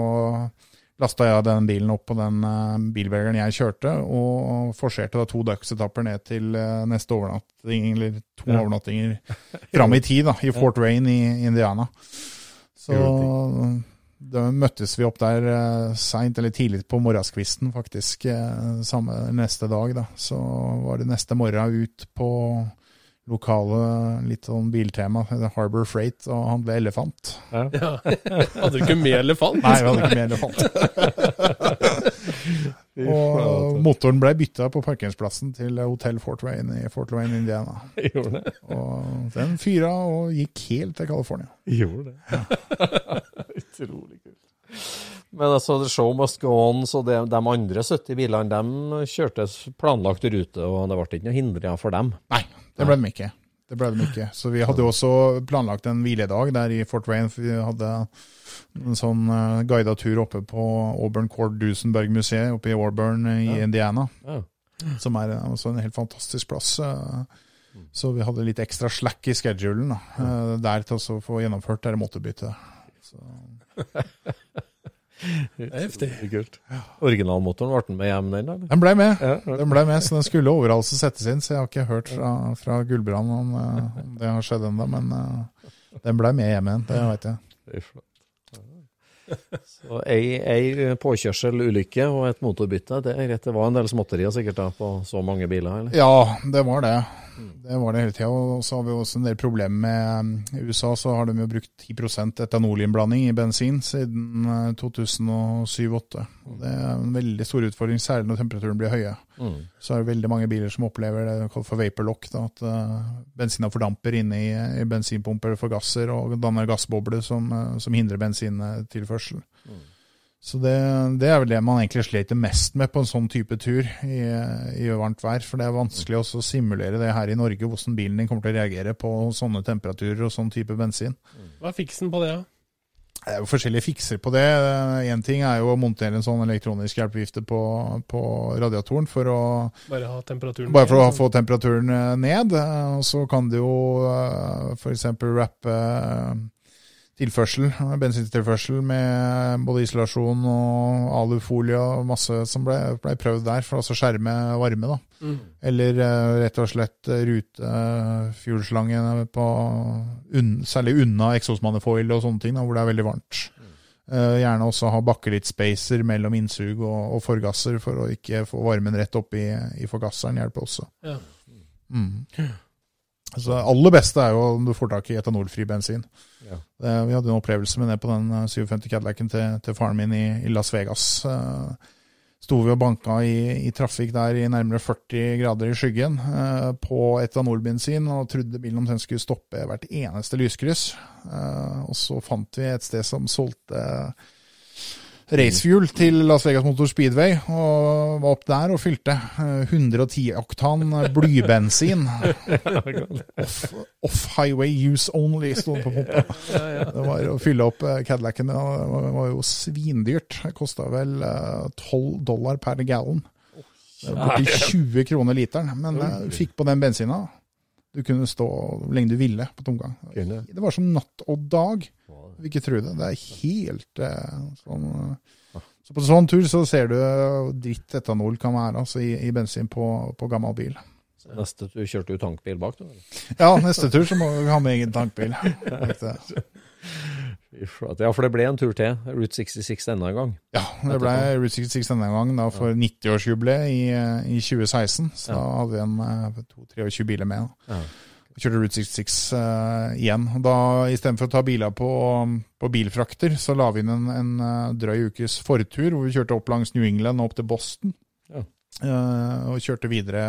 lasta jeg den bilen opp på den uh, bilvelgeren jeg kjørte, og forserte da to dagsetapper ned til eh, neste overnatting, eller to Ja. overnattinger (laughs) fram i tid, da, i Fort Wayne i Indiana. Så da møttes vi opp der uh, seint, eller tidlig på morgenskvisten, faktisk, eh, samme neste dag. da. Så var det neste morgen ut på lokale, litt sånn biltema, Harbor Freight, og han ble elefant. ja. (laughs) Hadde du ikke med elefant? Nei, vi hadde ikke med elefant. (laughs) og motoren ble bytta på parkeringsplassen til Hotell Fort Wayne i Fort Wayne, Indiana. Gjorde det. Og den fyra og gikk helt til California. Gjorde det. (laughs) Utrolig kult. Men altså, the show must go on, så de, de andre 70 bilene de kjørte planlagt rute, og det ble ikke noe hindringer for dem. Nei, det ble de ikke. Det ble de ikke. Så vi hadde jo også planlagt en hviledag der i Fort Wayne. Vi hadde en sånn uh, guida tur oppe på Auburn Cord Dusenberg-museet oppe i Auburn i Ja. Indiana. Ja. Som er eh, også en helt fantastisk plass. eh, Så vi hadde litt ekstra slack i schedulen da, eh, der til å få gjennomført det måtebyttet. Så, (laughs) heftig. Kult. Originalmotoren ble den med hjem, den? eller? den ble med. Ja, Den ble med, så den skulle overalt settes inn. Så jeg har ikke hørt fra, fra Gullbrand om, eh, om det har skjedd ennå. Men uh, den ble med hjem igjen, det vet jeg. Så ei, ei påkjørselulykke og et motorbytte, det er greit. Det var en del småtterier sikkert da, på så mange biler? eller? Ja, det var det. Det var det hele tida. Og så har vi også en del problemer med I USA så har de jo brukt 10% etanolinnblanding i bensin siden eh, 2007-2008. Det er en veldig stor utfordring, særlig når temperaturen blir høye. Mm. Så er det veldig mange biler som opplever det kalt for vaporlock, da, at uh, bensina fordamper inne i, i bensinpumper og forgasser og danner gassbobler som, uh, som hindrer bensintilførsel. Så det, det er vel det man egentlig sliter mest med på en sånn type tur i, i varmt vær. For det er vanskelig også å simulere det her i Norge, hvordan bilen din kommer til å reagere på sånne temperaturer og sånn type bensin. Hva er fiksen på det, da? Det er jo forskjellige fikser på det. Én ting er jo å montere en sånn elektronisk hjelpevifte på, på radiatoren for å Bare ha temperaturen bare for å få temperaturen eh, ned. eh, Og så kan du jo f.eks. rappe eh, tilførsel, eh, bensintilførsel med både isolasjon og alufolie og masse som ble, ble prøvd der, for altså skjerme varme. da. Mm. Eller eh, rett og slett rutefuelslangene på un, særlig unna eksosmanifoil og sånne ting, da, hvor det er veldig varmt. Eh, gjerne også ha bakkelitt-spacer mellom innsug og, og forgasser for å ikke få varmen rett opp i, i forgasseren. hjelper også. Ja. Mm. Så det aller beste er jo om du får tak i etanolfri bensin. Ja. Det, vi hadde en opplevelse med det på den eh, 57 Cadillacen til, til faren min i, i Las Vegas. Uh, sto vi og banka i, i trafikk der i nærmere 40 grader i skyggen uh, på etanolbensin og trodde bilen omtrent skulle stoppe hvert eneste lyskryss. Uh, og så fant vi et sted som solgte racefuel til Las Vegas Motor Speedway, og var opp der og fylte eh, 110 oktan blybensin. (laughs) Off, off highway use only, sto det på pumpa. Det var å fylle opp eh, Cadillacen. Det var, jo svindyrt. Det kosta vel eh, 12 dollar per gallon. Borti 20 kroner literen. Men eh, du fikk på den bensina. Du kunne stå hvor lenge du ville på tomgang. Det var som natt og dag. Vil ikke tro det. Det er helt eh, sånn eh. Så på sånn tur så ser du eh, dritt etanol kan være altså, i, i bensin på, på gammel bil. Neste tur kjørte du tankbil bak, da? (laughs) Ja, neste tur så må vi ha med egen tankbil. (laughs) Ja, for det ble en tur til. Route 66 denne gang. Ja, det ble Route 66 denne gang da, for 90-årsjubileet i, eh, i 2016. Så da hadde vi en eh, to-23 biler med. Da. Ja. Kjørte Route 66 uh, igjen. Og Da, Istedenfor å ta biler på, på bilfrakter, så la vi inn en, en eh, drøy ukes fortur hvor vi kjørte opp langs New England og opp til Boston. Ja. Uh, og kjørte videre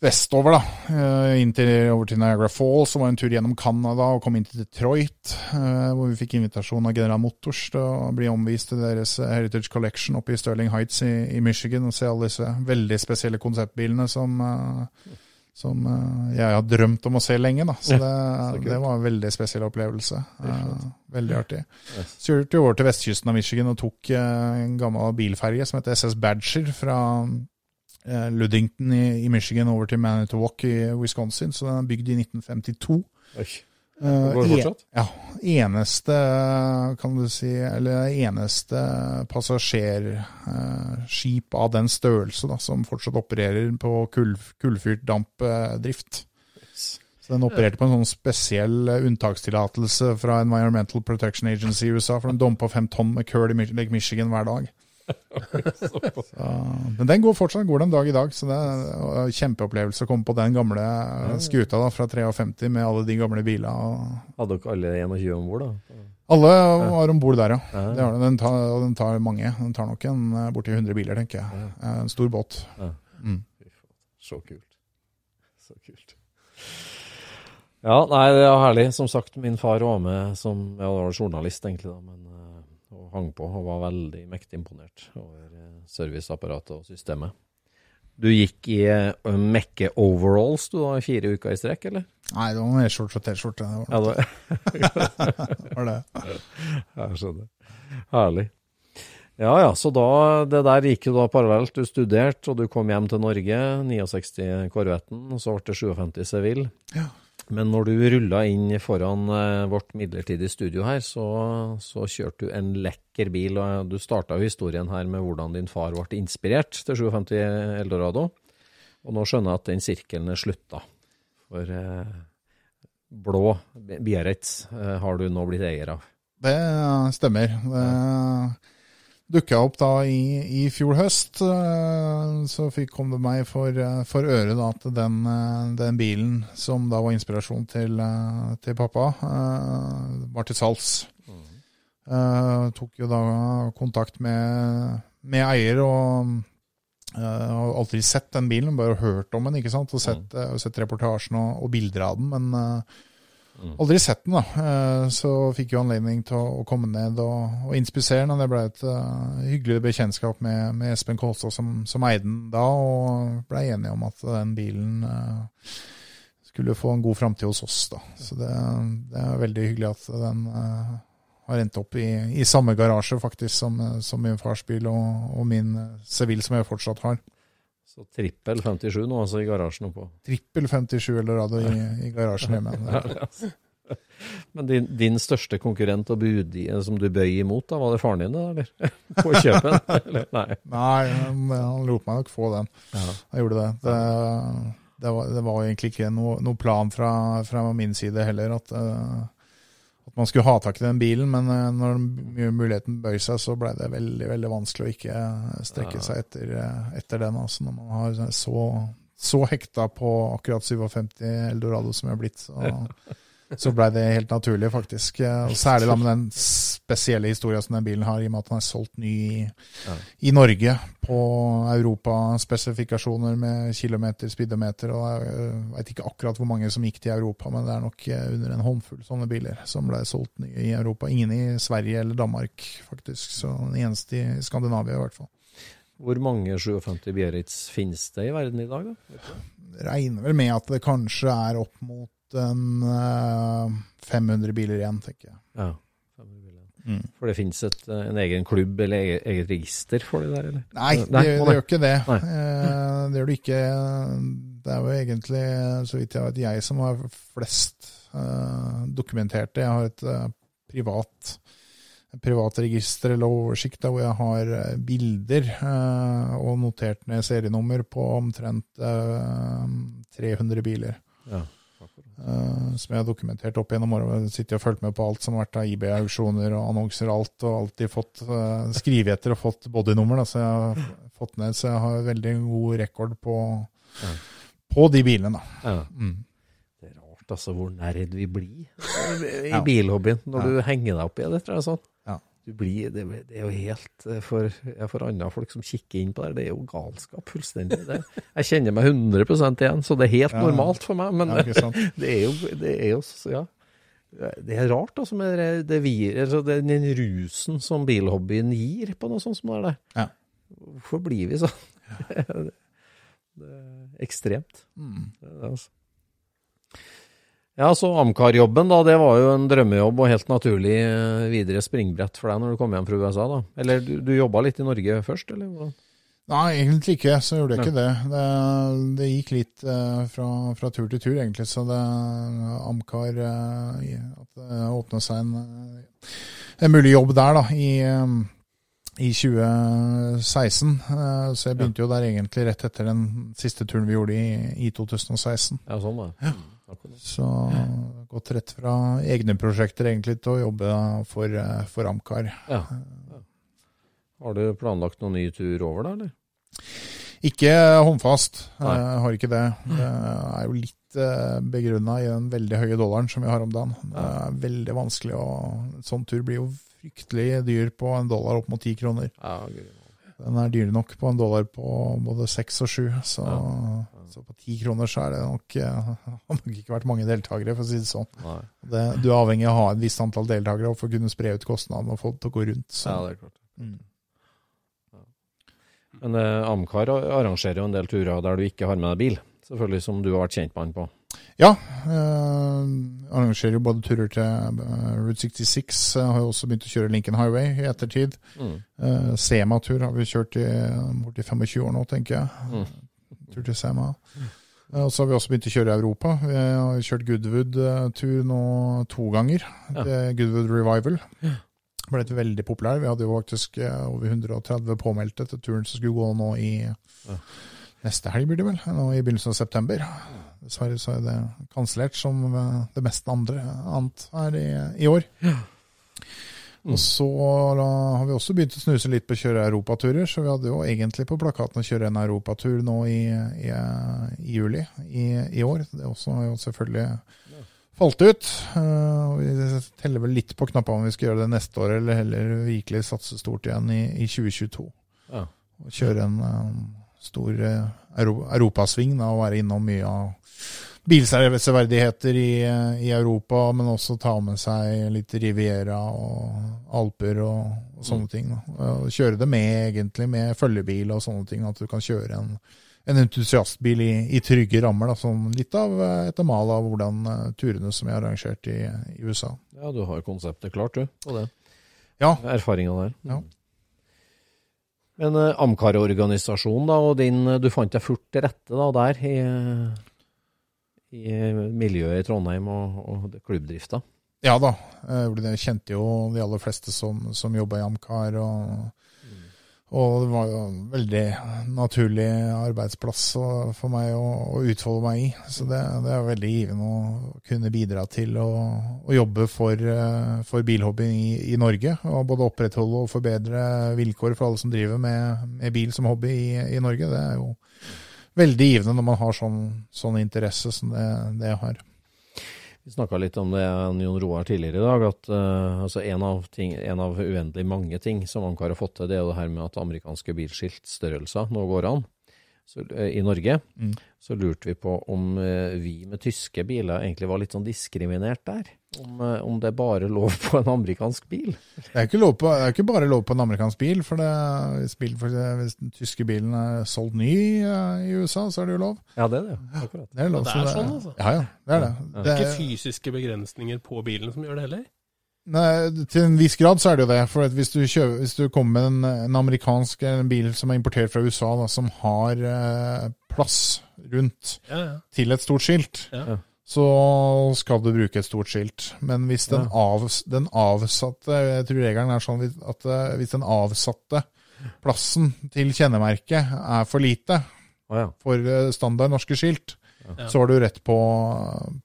vestover, da. Uh, inn til, over til Niagara Falls. og var en tur gjennom Canada og kom inn til Detroit, Uh, hvor vi fikk invitasjon av General Motors til å bli omvist til deres eh, Heritage Collection oppe i Sterling Heights i, i Michigan og se alle disse veldig spesielle konseptbilene som, eh, som eh, jeg har drømt om å se lenge. da. Så det, så det var en veldig spesiell opplevelse. Eh, veldig artig. Yes. Så kjørte vi over til vestkysten av Michigan og tok eh, en gammel bilferge som heter SS Badger fra Ludington i, i Michigan over til Manitowoc i Wisconsin. Så den er bygd i 1952. Oi. Eh, Går det fortsatt? Ja. Eneste, kan du si, eller eneste passasjerskip av den størrelse da, som fortsatt opererer på kull, kullfyrt dampdrift. Så den opererte på en sånn spesiell eh, unntakstillatelse fra Environmental Protection Agency i USA, for den dumpa fem tonn med kull i Lake Michigan hver dag. Så, men den går fortsatt, går den dag i dag, så det er kjempeopplevelse å komme på den gamle skuta da, fra 53 med alle de gamle bilene. Hadde dere alle 21 om bord, da? alle var om bord der, ja. Det har den. Den, tar, den tar mange. Den tar nok en eh, borti 100 biler, tenker jeg. Eh, En stor båt. Mm. Så kult. Så kult. Ja, nei, det er herlig. Som sagt, min far var med som ja, det var journalist, egentlig, da, men hang på og var veldig mektig imponert over eh, serviceapparatet og systemet. Du gikk i uh, Mekke overalls du da, fire uker i strekk, eller? Nei, det var mer shorts og T-skjorte. det var- Ja, det, det (laughs) var det. jeg skjønner. Herlig. Ja ja, så da, det der gikk jo da parallelt. Du studerte, og du kom hjem til Norge, 69 Korvetten, og så ble det 57 Seville. Ja. Men når du rulla inn foran eh, vårt midlertidige studio her, så, så kjørte du en lekker bil. og Du starta jo historien her med hvordan din far ble inspirert til 57 Eldorado. Og nå skjønner jeg at den sirkelen er slutta. For eh, blå Biarritz eh, har du nå blitt eier av. Det stemmer. Det dukka opp da i, i fjor høst. eh, Så fikk, kom det meg for, eh, for øre da, at den, eh, den bilen som da var inspirasjon til, til pappa, var til salgs. Eh, tok jo da kontakt med, med eier og eh, har aldri sett den bilen, bare hørt om den, ikke sant? og sett, mm. sett reportasjen og, og bilder av den. Men eh, Aldri sett den, da. Eh, Så fikk jo anledning til å komme ned og, og inspisere den. og Det ble et uh, hyggelig bekjentskap med, med Espen Kolstad som, som eide den da, og ble enige om at den bilen uh, skulle få en god framtid hos oss. da. Så det, det er veldig hyggelig at den uh, har endt opp i, i samme garasje faktisk som, som min fars bil og, og min Seville, som jeg fortsatt har. Så trippel 57 nå, altså i garasjen oppå. Trippel 57 Eldorado i, i garasjen hjemme. (laughs) Men din, din største konkurrent og budi som du bøy imot, da, var det faren din, da, eller? (laughs) På kjøpen? (laughs) eller? Nei. Nei, han, han lot meg nok få den. Ja. Jeg gjorde det. Det, det, var, det var egentlig ikke noe, noe plan fra, fra min side heller at, eh, at man skulle ha tak i den bilen, men eh, når muligheten bøy seg, så ble det veldig veldig vanskelig å ikke eh, strekke seg etter, eh, etter den. Altså, når man har så, så hekta på akkurat 57 Eldorado som jeg har blitt, så, (laughs) så blei det helt naturlig, faktisk. Eh, Og særlig da med den spesielle historia som den bilen har, i og med at den er solgt ny i, i Norge på europaspesifikasjoner med kilometer, speedometer. og Jeg veit ikke akkurat hvor mange som gikk til Europa, men det er nok eh, under en håndfull sånne biler som ble solgt ny i Europa. Ingen i Sverige eller Danmark, faktisk. Så den eneste i Skandinavia, i hvert fall. Hvor mange 57 Biarritz finnes det i verden i dag, da? Regner vel med at det kanskje er opp mot en uh, 500 biler igjen, tenker jeg. Ja. 500 biler. For det finnes eh, en egen klubb eller eget, eget register for det der, eller? Nei, det, det å gjør ikke det. Eh, det gjør det ikke. Det er jo egentlig, så vidt jeg vet, jeg som har flest eh, dokumentert det. Jeg har et eh, privat privatregister privat register eller oversikt hvor jeg har eh, bilder eh, og notert ned serienummer på omtrent eh, 300 biler. Ja. Eh, som jeg har dokumentert opp gjennom åra. Sitter sittet og fulgt med på alt som har vært av eBay-auksjoner og annonser og alt, og alltid fått uh, skrive etter og fått bodynummer. Da, så jeg har fått ned, så jeg har veldig god rekord på, Ja. på de bilene. Da. Ja. Mm. Det er rart altså hvor nerd vi blir i Ja. bilhobbyen når Ja. du henger deg opp i det. tror jeg sånn. Blir, det, er jo helt eh, For, for andre folk som kikker inn på det, det er jo galskap fullstendig. Det, jeg kjenner meg 100% igjen, så det er helt Ja. normalt for meg. Men Ja, (laughs) det er jo, det er jo ja. Det er rart altså med det, det, vi- altså den rusen som bilhobbyen gir på noe sånt som det. Ja. Hvorfor blir vi sånn? (laughs) det, er ekstremt. Mm. Er altså. Ja, så Amcar-jobben, da, det var jo en drømmejobb og helt naturlig eh, videre springbrett for deg når du kom hjem fra USA, da? Eller du, du jobba litt i Norge først, eller? hvordan? Nei, egentlig ikke. Så gjorde jeg ikke det. Det, det gikk litt eh, fra, fra tur til tur, egentlig. Så det Amcar eh, At det åpna seg en, eh, en mulig jobb der, da, i, eh, i 2016. Eh, Så jeg begynte jo der egentlig rett etter den siste turen vi gjorde i, i 2016. Ja, sånn da. det. Så gått rett fra egne prosjekter egentlig til å jobbe for, eh, for Amcar. Ja. ja. Har du planlagt noen ny tur over, da, eller? Ikke håndfast, Nei. jeg har ikke det. Det er jo litt begrunna i den veldig høye dollaren som vi har om dagen. Det er veldig vanskelig å sånn tur blir jo fryktelig dyr på en dollar opp mot ti kroner. Ja. Den er dyr nok på en dollar på både seks og sju, så, Ja. Så på ti kroner så er det nok eh, (laughs) har nok ikke vært mange deltakere, for å si det sånn. Det, du er avhengig av å ha et visst antall deltakere for å kunne spre ut kostnadene og få det til å gå rundt. Så. Ja, det er klart. Mm. Men eh, Amcar arrangerer jo en del turer der du ikke har med deg bil. Selvfølgelig, som du har vært kjent med han på. Ja, eh, arrangerer jo både turer til eh, Route 66. Jeg har jo også begynt å kjøre Lincoln Highway i ettertid. Mm. Eh, Sema-tur har vi kjørt i borti 25 år nå, tenker jeg. Mm. Tur til Sema. Eh, og så har vi også begynt å kjøre i Europa. Vi har kjørt Goodwood-tur nå to ganger. Ja. Goodwood Revival. Ble veldig populær. Vi hadde jo faktisk eh, over 130 påmeldte til turen som skulle gå nå i neste helg, blir det vel. Nå i begynnelsen av september. Dessverre så er det kansellert, som eh, det meste andre annet her i, i år. Og så har vi også begynt å snuse litt på å kjøre europaturer, så vi hadde jo egentlig på plakaten å kjøre en europatur nå i, i, i juli i, i år. Det også har jo selvfølgelig falt ut. Uh, vi teller vel litt på knappene om vi skal gjøre det neste år, eller heller virkelig satse stort igjen i, i 2022. Ja. Og kjøre en um, stor uh, euro, europasving og være innom mye av bilseverdigheter i, eh, i Europa, men også ta med seg litt Riviera og Alper og, og sånne ting. Da. Kjøre det med egentlig med følgebil og sånne ting, at du kan kjøre en, en entusiastbil i, i trygge rammer. Da, sånn litt av et mal av hvordan eh, turene som jeg har arrangert i, i USA. Ja, du har konseptet klart, du, på det. Ja. Erfaringa der. Ja. Men eh, Amcar-organisasjonen, da, og din eh, Du fant deg fort til rette da, der i, i miljøet i Trondheim og, og klubbdrifta? Ja da, jeg det. Kjente jo de aller fleste som, som jobba i Amcar. Og, og det var jo en veldig naturlig arbeidsplass for meg å, å utfolde meg i. Så det, det er veldig givende å kunne bidra til å, å jobbe for, eh, for bilhobbyen i, i Norge. Og både opprettholde og forbedre vilkår for alle som driver med, med bil som hobby i, i Norge. Det er jo veldig givende når man har sånn, sånn interesse som det, det jeg har. Vi snakka litt om det Jon Roar tidligere i dag, at uh, altså en, av ting, en, av uendelig mange ting som Amcar har fått til, det er jo det her med at amerikanske bilskiltstørrelser nå går an. Så, uh, I Norge mm. så lurte vi på om uh, vi med tyske biler egentlig var litt sånn diskriminert der. Om, om det er bare lov på en amerikansk bil. Det er, ikke, på, det er ikke bare lov på en amerikansk bil. for, det, hvis, bil, for hvis, den tyske bilen er solgt ny i USA, så er det jo lov. Ja, det er det. Akkurat. Det er, lov, det er sånn, altså? Ja, ja. Det er det. Det er ikke fysiske begrensninger på bilen som gjør det heller? Nei, Til en viss grad så er det jo det. For hvis du, kjøver, hvis du kommer med en, en, amerikansk en bil som er importert fra USA, da, som har eh, plass rundt ja, ja. til et stort skilt, ja så skal du bruke et stort skilt. Men hvis den, av, den avsatte Jeg tror regelen er sånn at eh, hvis den avsatte plassen til kjennemerket er for lite oh, ja. for eh, standard norske skilt, ja. så har du rett på,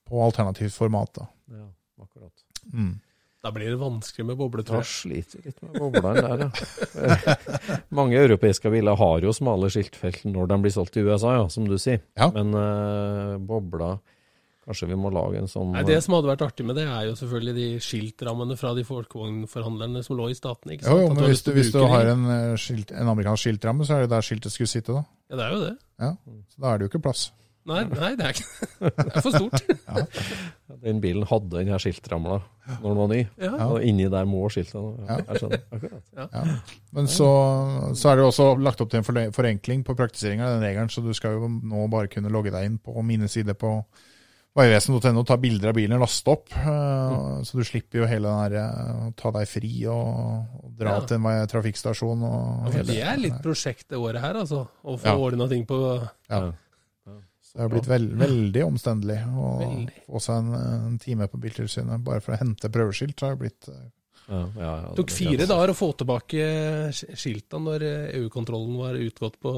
på alternativt format. Da. Ja, akkurat. Mm. Da blir det vanskelig med bobletrykk. Da sliter litt med boblene der, ja. (laughs) Mange europeiske biler har jo smale skiltfelt når de blir solgt i USA, ja, som du sier. Ja. Men uh, bobler Kanskje vi må lage en sånn Nei, Det som hadde vært artig med det, er jo selvfølgelig de skiltrammene fra de folkevognforhandlerne som lå i statene. ikke sant? Jo, jo men hvis du, hvis du har en, eh, skilt, en, amerikansk skiltramme, så er det der skiltet skulle sitte, da. Ja, det er jo det. Ja, Så da er det jo ikke plass. Nei, nei det, er ikke, (laughs) det er for stort. (laughs) ja. Den bilen hadde den her skiltramla når den var ny, ja. og inni der må skiltene ja. Jeg skjønner. Akkurat. Ja. Men så, så, er det jo også lagt opp til en forenkling på praktiseringa av den regelen, så du skal jo nå bare kunne logge deg inn på mine sider på Vegvesen.no, ta bilder av bilen og laste opp. Uh, Så du slipper jo hele den der uh, ta deg fri og, dra Ja. til en trafikkstasjon. Og, Ja, det er litt prosjekt det året her, altså. Å få Ja. ordna ting på Ja. Det har blitt veld, veldig omstendelig å få seg en, en time på Biltilsynet bare for å hente prøveskilt. har det blitt uh, Ja, ja, ja, Det tok fire dager å få tilbake sk- skilta når eh, EU-kontrollen var utgått på,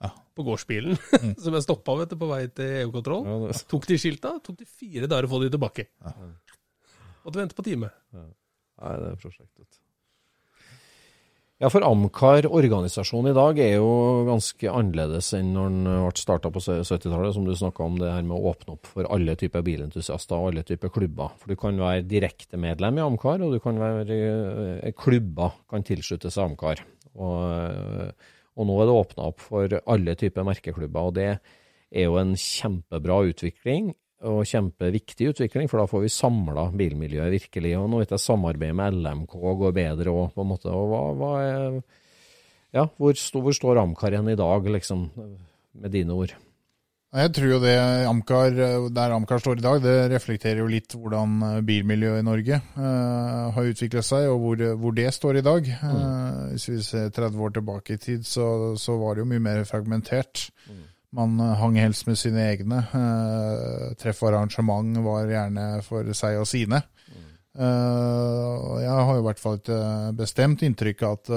Ja. på gårdsbilen. (laughs) Mm. Som jeg stoppa vet du, på vei til EU-kontroll. Ja, Tok de skilta, tok de fire dager å få de tilbake. Måtte vente på time. Nei, det er prosjektet. Ja, for Amcar-organisasjonen i dag er jo ganske annerledes enn når den ble starta på 70-tallet, som du snakka om, det her med å åpne opp for alle typer bilentusiaster og alle typer klubber. For du kan være direkte medlem i Amcar, og du kan være eh, klubber kan tilslutte seg Amcar. Og, og nå er det åpna opp for alle typer merkeklubber, og det er jo en kjempebra utvikling og kjempeviktig utvikling, for da får vi samla bilmiljøet virkelig. Og nå vet jeg samarbeidet med LMK går bedre òg, på en måte. Og hva, hva er Ja, hvor, hvor står Amcar igjen i dag, liksom, med dine ord? Jeg tror jo det Amcar, der Amcar står i dag, det reflekterer jo litt hvordan bilmiljøet i Norge uh, har utviklet seg, og hvor, hvor, det står i dag. Uh, hvis vi ser 30 år tilbake i tid, så, så var det jo mye mer fragmentert. Mm. Man hang helst med sine egne. Uh, treff og arrangement var gjerne for seg og sine. Uh, jeg har jo i hvert fall et bestemt inntrykk av at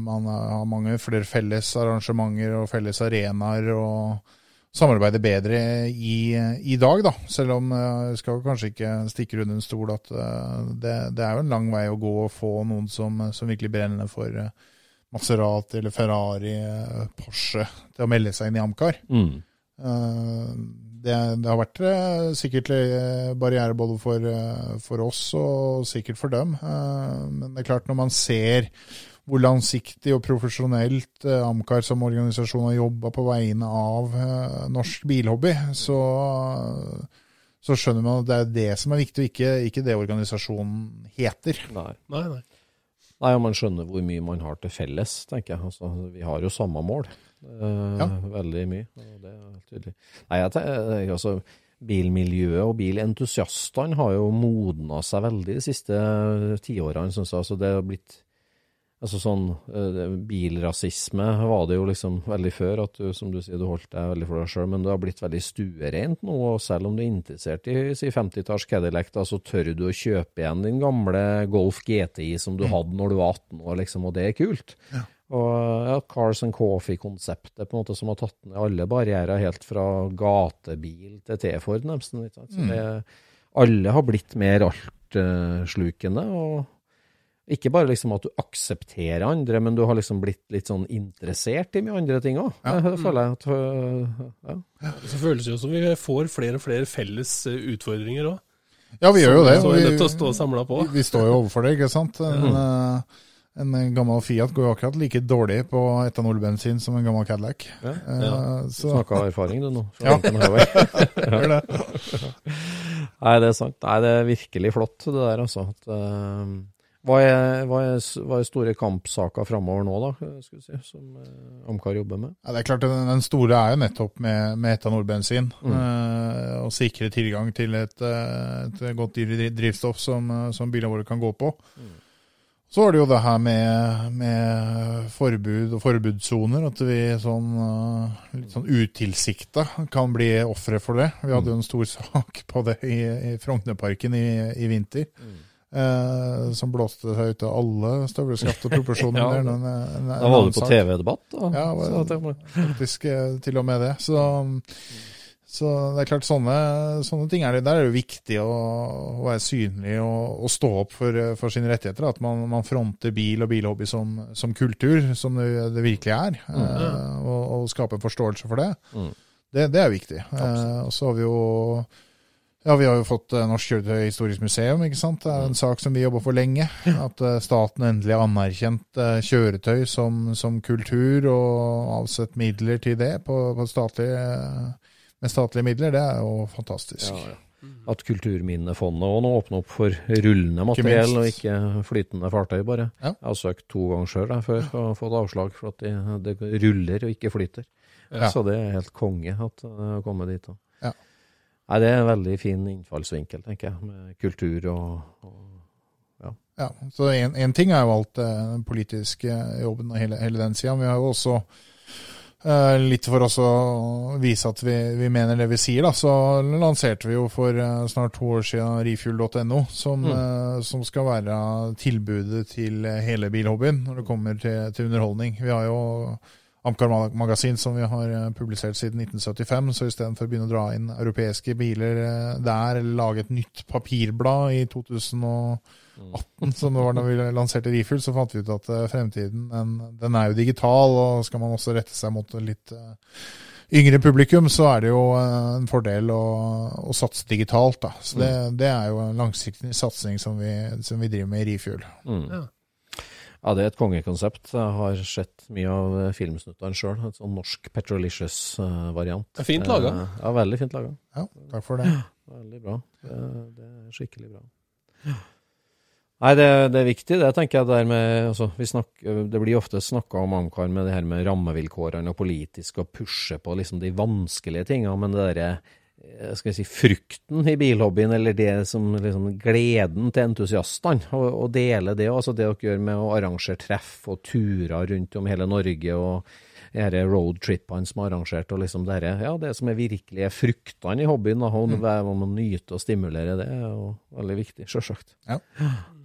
man har mange flere felles arrangementer og felles arenaer og samarbeider bedre i, i dag, da. Selv om jeg skal kanskje ikke stikke under en stol at det, det, er jo en lang vei å gå å få noen som, som virkelig brenner for Maserati eller Ferrari, Porsche til å melde seg inn i Amcar. Mm. Det, det, har vært sikkert barriere både for, for, oss og sikkert for dem. Men det er klart, når man ser hvor langsiktig og profesjonelt Amcar som organisasjon har jobba på vegne av norsk bilhobby, så, så skjønner man at det er det som er viktig, og ikke, ikke det organisasjonen heter. Nei. Nei, nei. Nei, og man skjønner hvor mye man har til felles, tenker jeg. Altså, vi har jo samme mål. Eh, Ja. Veldig mye. og det er tydelig. Nei, jeg, tenker, altså, Bilmiljøet og bilentusiastene har jo modna seg veldig de siste tiårene, syns jeg. Altså, det har blitt Altså sånn eh, Bilrasisme var det jo liksom veldig før, at du, som du sier, du holdt deg veldig for deg sjøl, men det har blitt veldig stuereint nå. og Selv om du er interessert i si 50-talls Cadillac, da, så tør du å kjøpe igjen din gamle Golf GTI som du hadde når du var 18 år, liksom, og det er kult. Og ja, Cars and Coffee-konseptet på en måte som har tatt ned alle barrierer, helt fra gatebil til T-Ford, nesten. Ikke sant? Så det, alle har blitt mer altslukende. og ikke bare liksom at du aksepterer andre, men du har liksom blitt litt sånn interessert i mye andre ting òg. Det føler jeg at øh, ja. Så føles det jo som vi får flere og flere felles eh, utfordringer òg. Ja, vi gjør jo det. Så vi er vi- nødt til å stå samla på. Vi, vi står jo overfor det, ikke sant. En, mm. en gammel Fiat går jo akkurat like dårlig på etanolbensin som en gammel Cadillac. Ja. Eh, Ja. Så Snakka av erfaring, du nå. (laughs) Ja. (laughs) Gjør det. (laughs) Nei, det er sant. Nei, det er virkelig flott, det der, altså. At, eh, hva, er, hva, er, hva er store kampsaker framover nå, da, si, som uh, Amcar jobber med? Ja, det er klart, den, store er jo nettopp med, med etanolbensin. Mm. Eh, å sikre tilgang til et, eh, et godt drivstoff som, eh, som bilene våre kan gå på. Mm. Så er det jo det her med, med forbud og forbudssoner, at vi sånn, eh, litt sånn utilsikta kan bli ofre for det. Vi hadde jo en stor sak på det i, i Frognerparken i, i vinter. Eh, som blåste seg ut av alle støvleskaft og proporsjoner. (laughs) Ja, en- en- en Da var du på. TV-debatt. Ja, var- faktisk eh, til og med det. Så, så det er klart, sånne, sånne ting er det. Der er det viktig å, å være synlig og, og stå opp for, eh, for sine rettigheter. At man, man fronter bil og bilhobby som, som kultur, som det, det virkelig er. eh, og, og skape en forståelse for det. Mm. Det, det er viktig. Eh, og så har vi jo ja, Vi har jo fått eh, Norsk kjøretøyhistorisk museum. ikke sant? Det er en sak som vi jobber for lenge. At eh, staten endelig har anerkjent eh, kjøretøy som, som kultur, og avsett midler til det på, på statlige, med statlige midler. Det er jo fantastisk. Ja, ja. At Kulturminnefondet òg nå åpner opp for rullende materiell og ikke flytende fartøy, bare. Ja. Jeg har søkt to ganger sjøl før og fått avslag for at det, de ruller og ikke flyter. Ja. Så det er helt konge at det har kommet dit. da. Ja. Nei, Det er en veldig fin innfallsvinkel, tenker jeg, med kultur og, og Ja, så en, ting er jo alt eh, den politiske jobben og hele, hele den sida. Vi har jo også eh, litt for oss å vise at vi, vi mener det vi sier, da, så lanserte vi jo for eh, snart to år siden refuel.no, som, eh, som skal være tilbudet til eh, hele bilhobbyen når det kommer til, til underholdning. Vi har jo Amcar Magasin som vi har eh, publisert siden 1975, så istedenfor å begynne å dra inn europeiske biler eh, der, eller lage et nytt papirblad i 2018, som det var da vi lanserte Refuel, så fant vi ut at eh, fremtiden den, den er jo digital, og skal man også rette seg mot litt yngre publikum, så er det jo en fordel å, å satse digitalt. Da. Så det, det er jo en langsiktig satsing som vi, som vi driver med i Refuel. mm. Ja. Ja, det er et kongekonsept. Jeg har sett mye av eh, filmsnuttene sjøl. Et sånn norsk Petrolicious-variant. Det er fint laga. Ja, veldig fint laga. Ja, takk for det. Veldig bra. Det, det er skikkelig bra. Nei, det, det er viktig, det tenker jeg. Der med, altså, vi snakker, det blir ofte snakka om Amcar med det her med rammevilkårene og politisk, og pushe på liksom de vanskelige tingene. Men det derre eh, skal jeg si, frukten i bilhobbyen, eller det som liksom gleden til entusiastene, og, og dele det. Altså det dere gjør med å arrangere treff og turer rundt om hele Norge. og disse roadtripene som er arrangert, og liksom dere, ja, det som er virkelig er fruktene i hobbyen, da, og mm. man nyte og stimulere det, er veldig viktig, sjølsagt. Ja.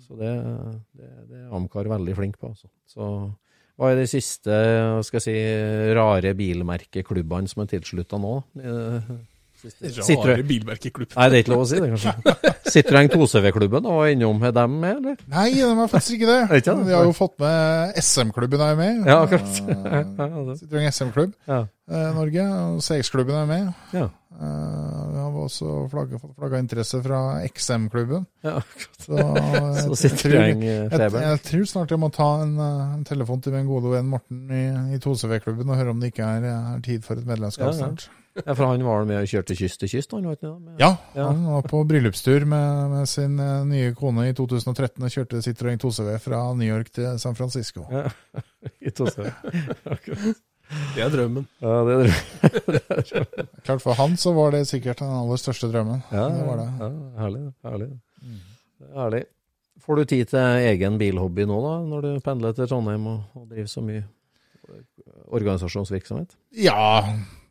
Så det, det, det er Amcar veldig flink på. Altså. Så hva er de siste skal jeg si, rare bilmerkeklubbene som er tilslutta nå? Eh, Rare bilmerkeklubb. Nei, det er ikke lov å si det, kanskje. Citroën 2CV-klubben, var innom er dem med, eller? Nei, de er faktisk ikke det. (laughs) det ikke de har jo fått med SM-klubben er med. Ja, akkurat. Eh, (laughs) Citroën SM-klubb Ja. eh, Norge. CX-klubben er med. Ja. Eh, vi har også flagget, fått flagga interesse fra XM-klubben. ja. Så, eh, (laughs) Så jeg tror- jeg, jeg tror snart jeg må ta en, eh, en telefon til min gode venn Morten i, i 2CV-klubben og høre om det ikke er, er tid for et medlemskap Ja, ja. Ja, for han var med og kjørte kyst til kyst, han, var ikke? Med- Ja, Ja. han var på bryllupstur med, med sin eh, nye kone i 2013 og kjørte Citroën 2CV fra New York til San Francisco. Ja, (laughs) i 2CV. Akkurat. Det er drømmen. Ja, det er (laughs) det. Klart For han så var det sikkert den aller største drømmen. Ja, det var det. Ja, herlig. herlig. Er herlig. Får du tid til egen bilhobby nå, da, når du pendler til Trondheim og, og driver så mye organisasjonsvirksomhet? Ja,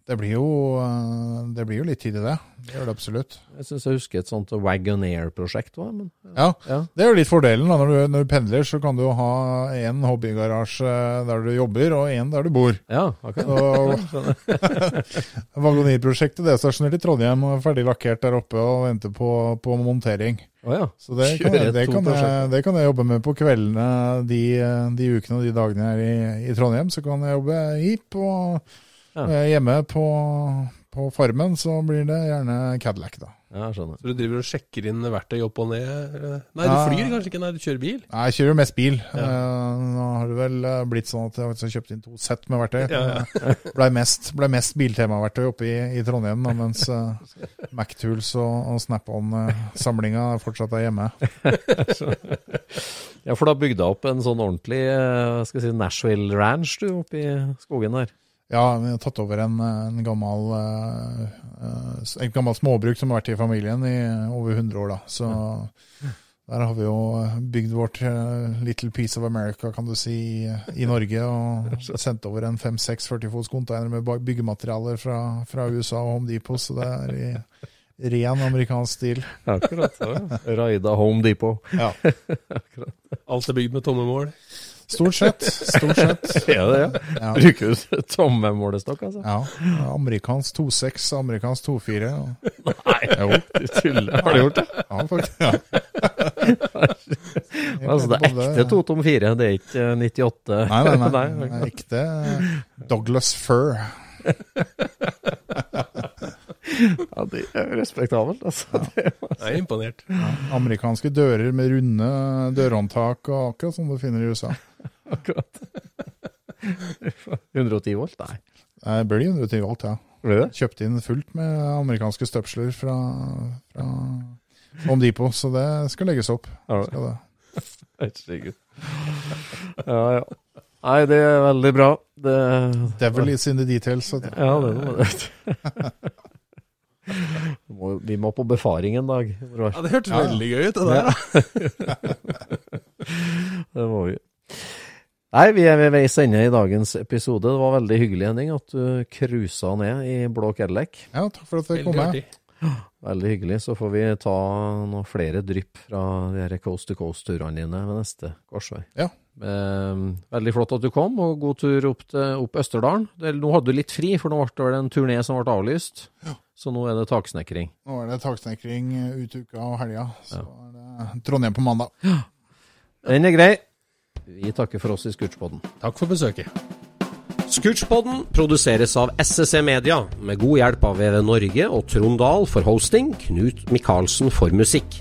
det blir jo, eh, det blir jo litt tid i det. Det gjør det absolutt. Jeg syns jeg husker et sånt Wagonair-prosjekt òg, Ja, ja. Det er jo litt fordelen. da, Når du, når du pendler, så kan du ha én hobbygarasje der du jobber, og én der du bor. Ja, akkurat. Så (laughs) Vagonierprosjektet det er stasjonert i Trondheim og er ferdig lakkert der oppe og venter på, på montering. Oh, ja. Så det kan, det, kan jeg, det kan jeg jobbe med på kveldene de, de ukene og de dagene jeg er i, i Trondheim. Så kan jeg jobbe hip og Ja. eh, hjemme på, på formen Farmen, så blir det gjerne Cadillac, da. Ja, skjønner. Så du driver og sjekker inn verktøy opp og ned? Nei, du Ja. flyr kanskje ikke? Nei, du kjører bil? Nei, jeg kjører mest bil. Ja. nå har det vel eh, blitt sånn at jeg har kjøpt inn to sett med verktøy. Ja, ja. (laughs) Blei mest, ble mest biltemaverktøy oppe i, i Trondheim, da, mens uh, Mac-tools og, og Snap-on-samlinga fortsatt er hjemme. (laughs) Ja, for da bygde jeg opp en sånn ordentlig eh, skal jeg si, Nashville Ranch du, oppe i skogen der. Ja, vi har tatt over en, en gammel eh, et gammelt småbruk som har vært i familien i over 100 år. da. Så der har vi jo bygd vårt eh, Little Piece of America, kan du si, i, i Norge. Og (laughs) sendt over en 5-6 40 fots container med byggematerialer fra, fra USA og Home Depot. Så det er i ren amerikansk stil. Akkurat. Ja. Raida Home Depot. Ja, (laughs) Alt er bygd med tomme mål? Stort sett. Stort sett. (laughs) Er det ja? Ja. Bruker du tomme målestokk, altså? Ja, Amerikansk 2-6, amerikansk 2-4. og- Nei, Jo, du tuller. Har du gjort det? ja, faktisk. Ja. (laughs) Altså, det er ekte 2 tom 4, det er ikke eh, 98 Nei, nei, nei. (laughs) Nei, Det er ekte Douglas Fur. Ja, det er respektabelt, altså. Det er- Jeg er imponert. Amerikanske dører med runde dørhåndtak og akkurat som du finner i USA. (laughs) Akkurat. 110 volt? Nei. Det blir 110 volt, ja. Blir det? Kjøpt inn fullt med amerikanske støpsler fra, fra Home Depot, så det skal legges opp. Ja, Skal det. (laughs) Herregud. Ja, ja. Nei, det er veldig bra. Det, Devil is in the details. Så... ja, det var det. (laughs) Vi må- på befaring en dag. Bror. Ja, Det hørtes Ja. veldig gøy ut, det der. (laughs) Det må vi. Nei, vi er ved veis ende i dagens episode. Det var veldig hyggelig, Henning, at du cruisa ned i blå Cadillac. Ja, takk for at jeg kom. med. Veldig hyggelig. Så får vi ta noen flere drypp fra de her Coast to Coast-turene dine ved neste korsvei. Ja. Eh, veldig flott at du kom, og god tur opp, til, opp Østerdalen. Det, nå hadde du litt fri, for nå ble det en turné som ble avlyst. Så nå er det taksnekring. Nå er det taksnekring ut uka og helga. Så er det Trondheim på mandag. Ja. Den er grei. Vi takker for oss i Scootspodden. Takk for besøket. Scootspodden produseres av SSC Media, med god hjelp av VV Norge og Trond Dahl for hosting, Knut Micaelsen for musikk.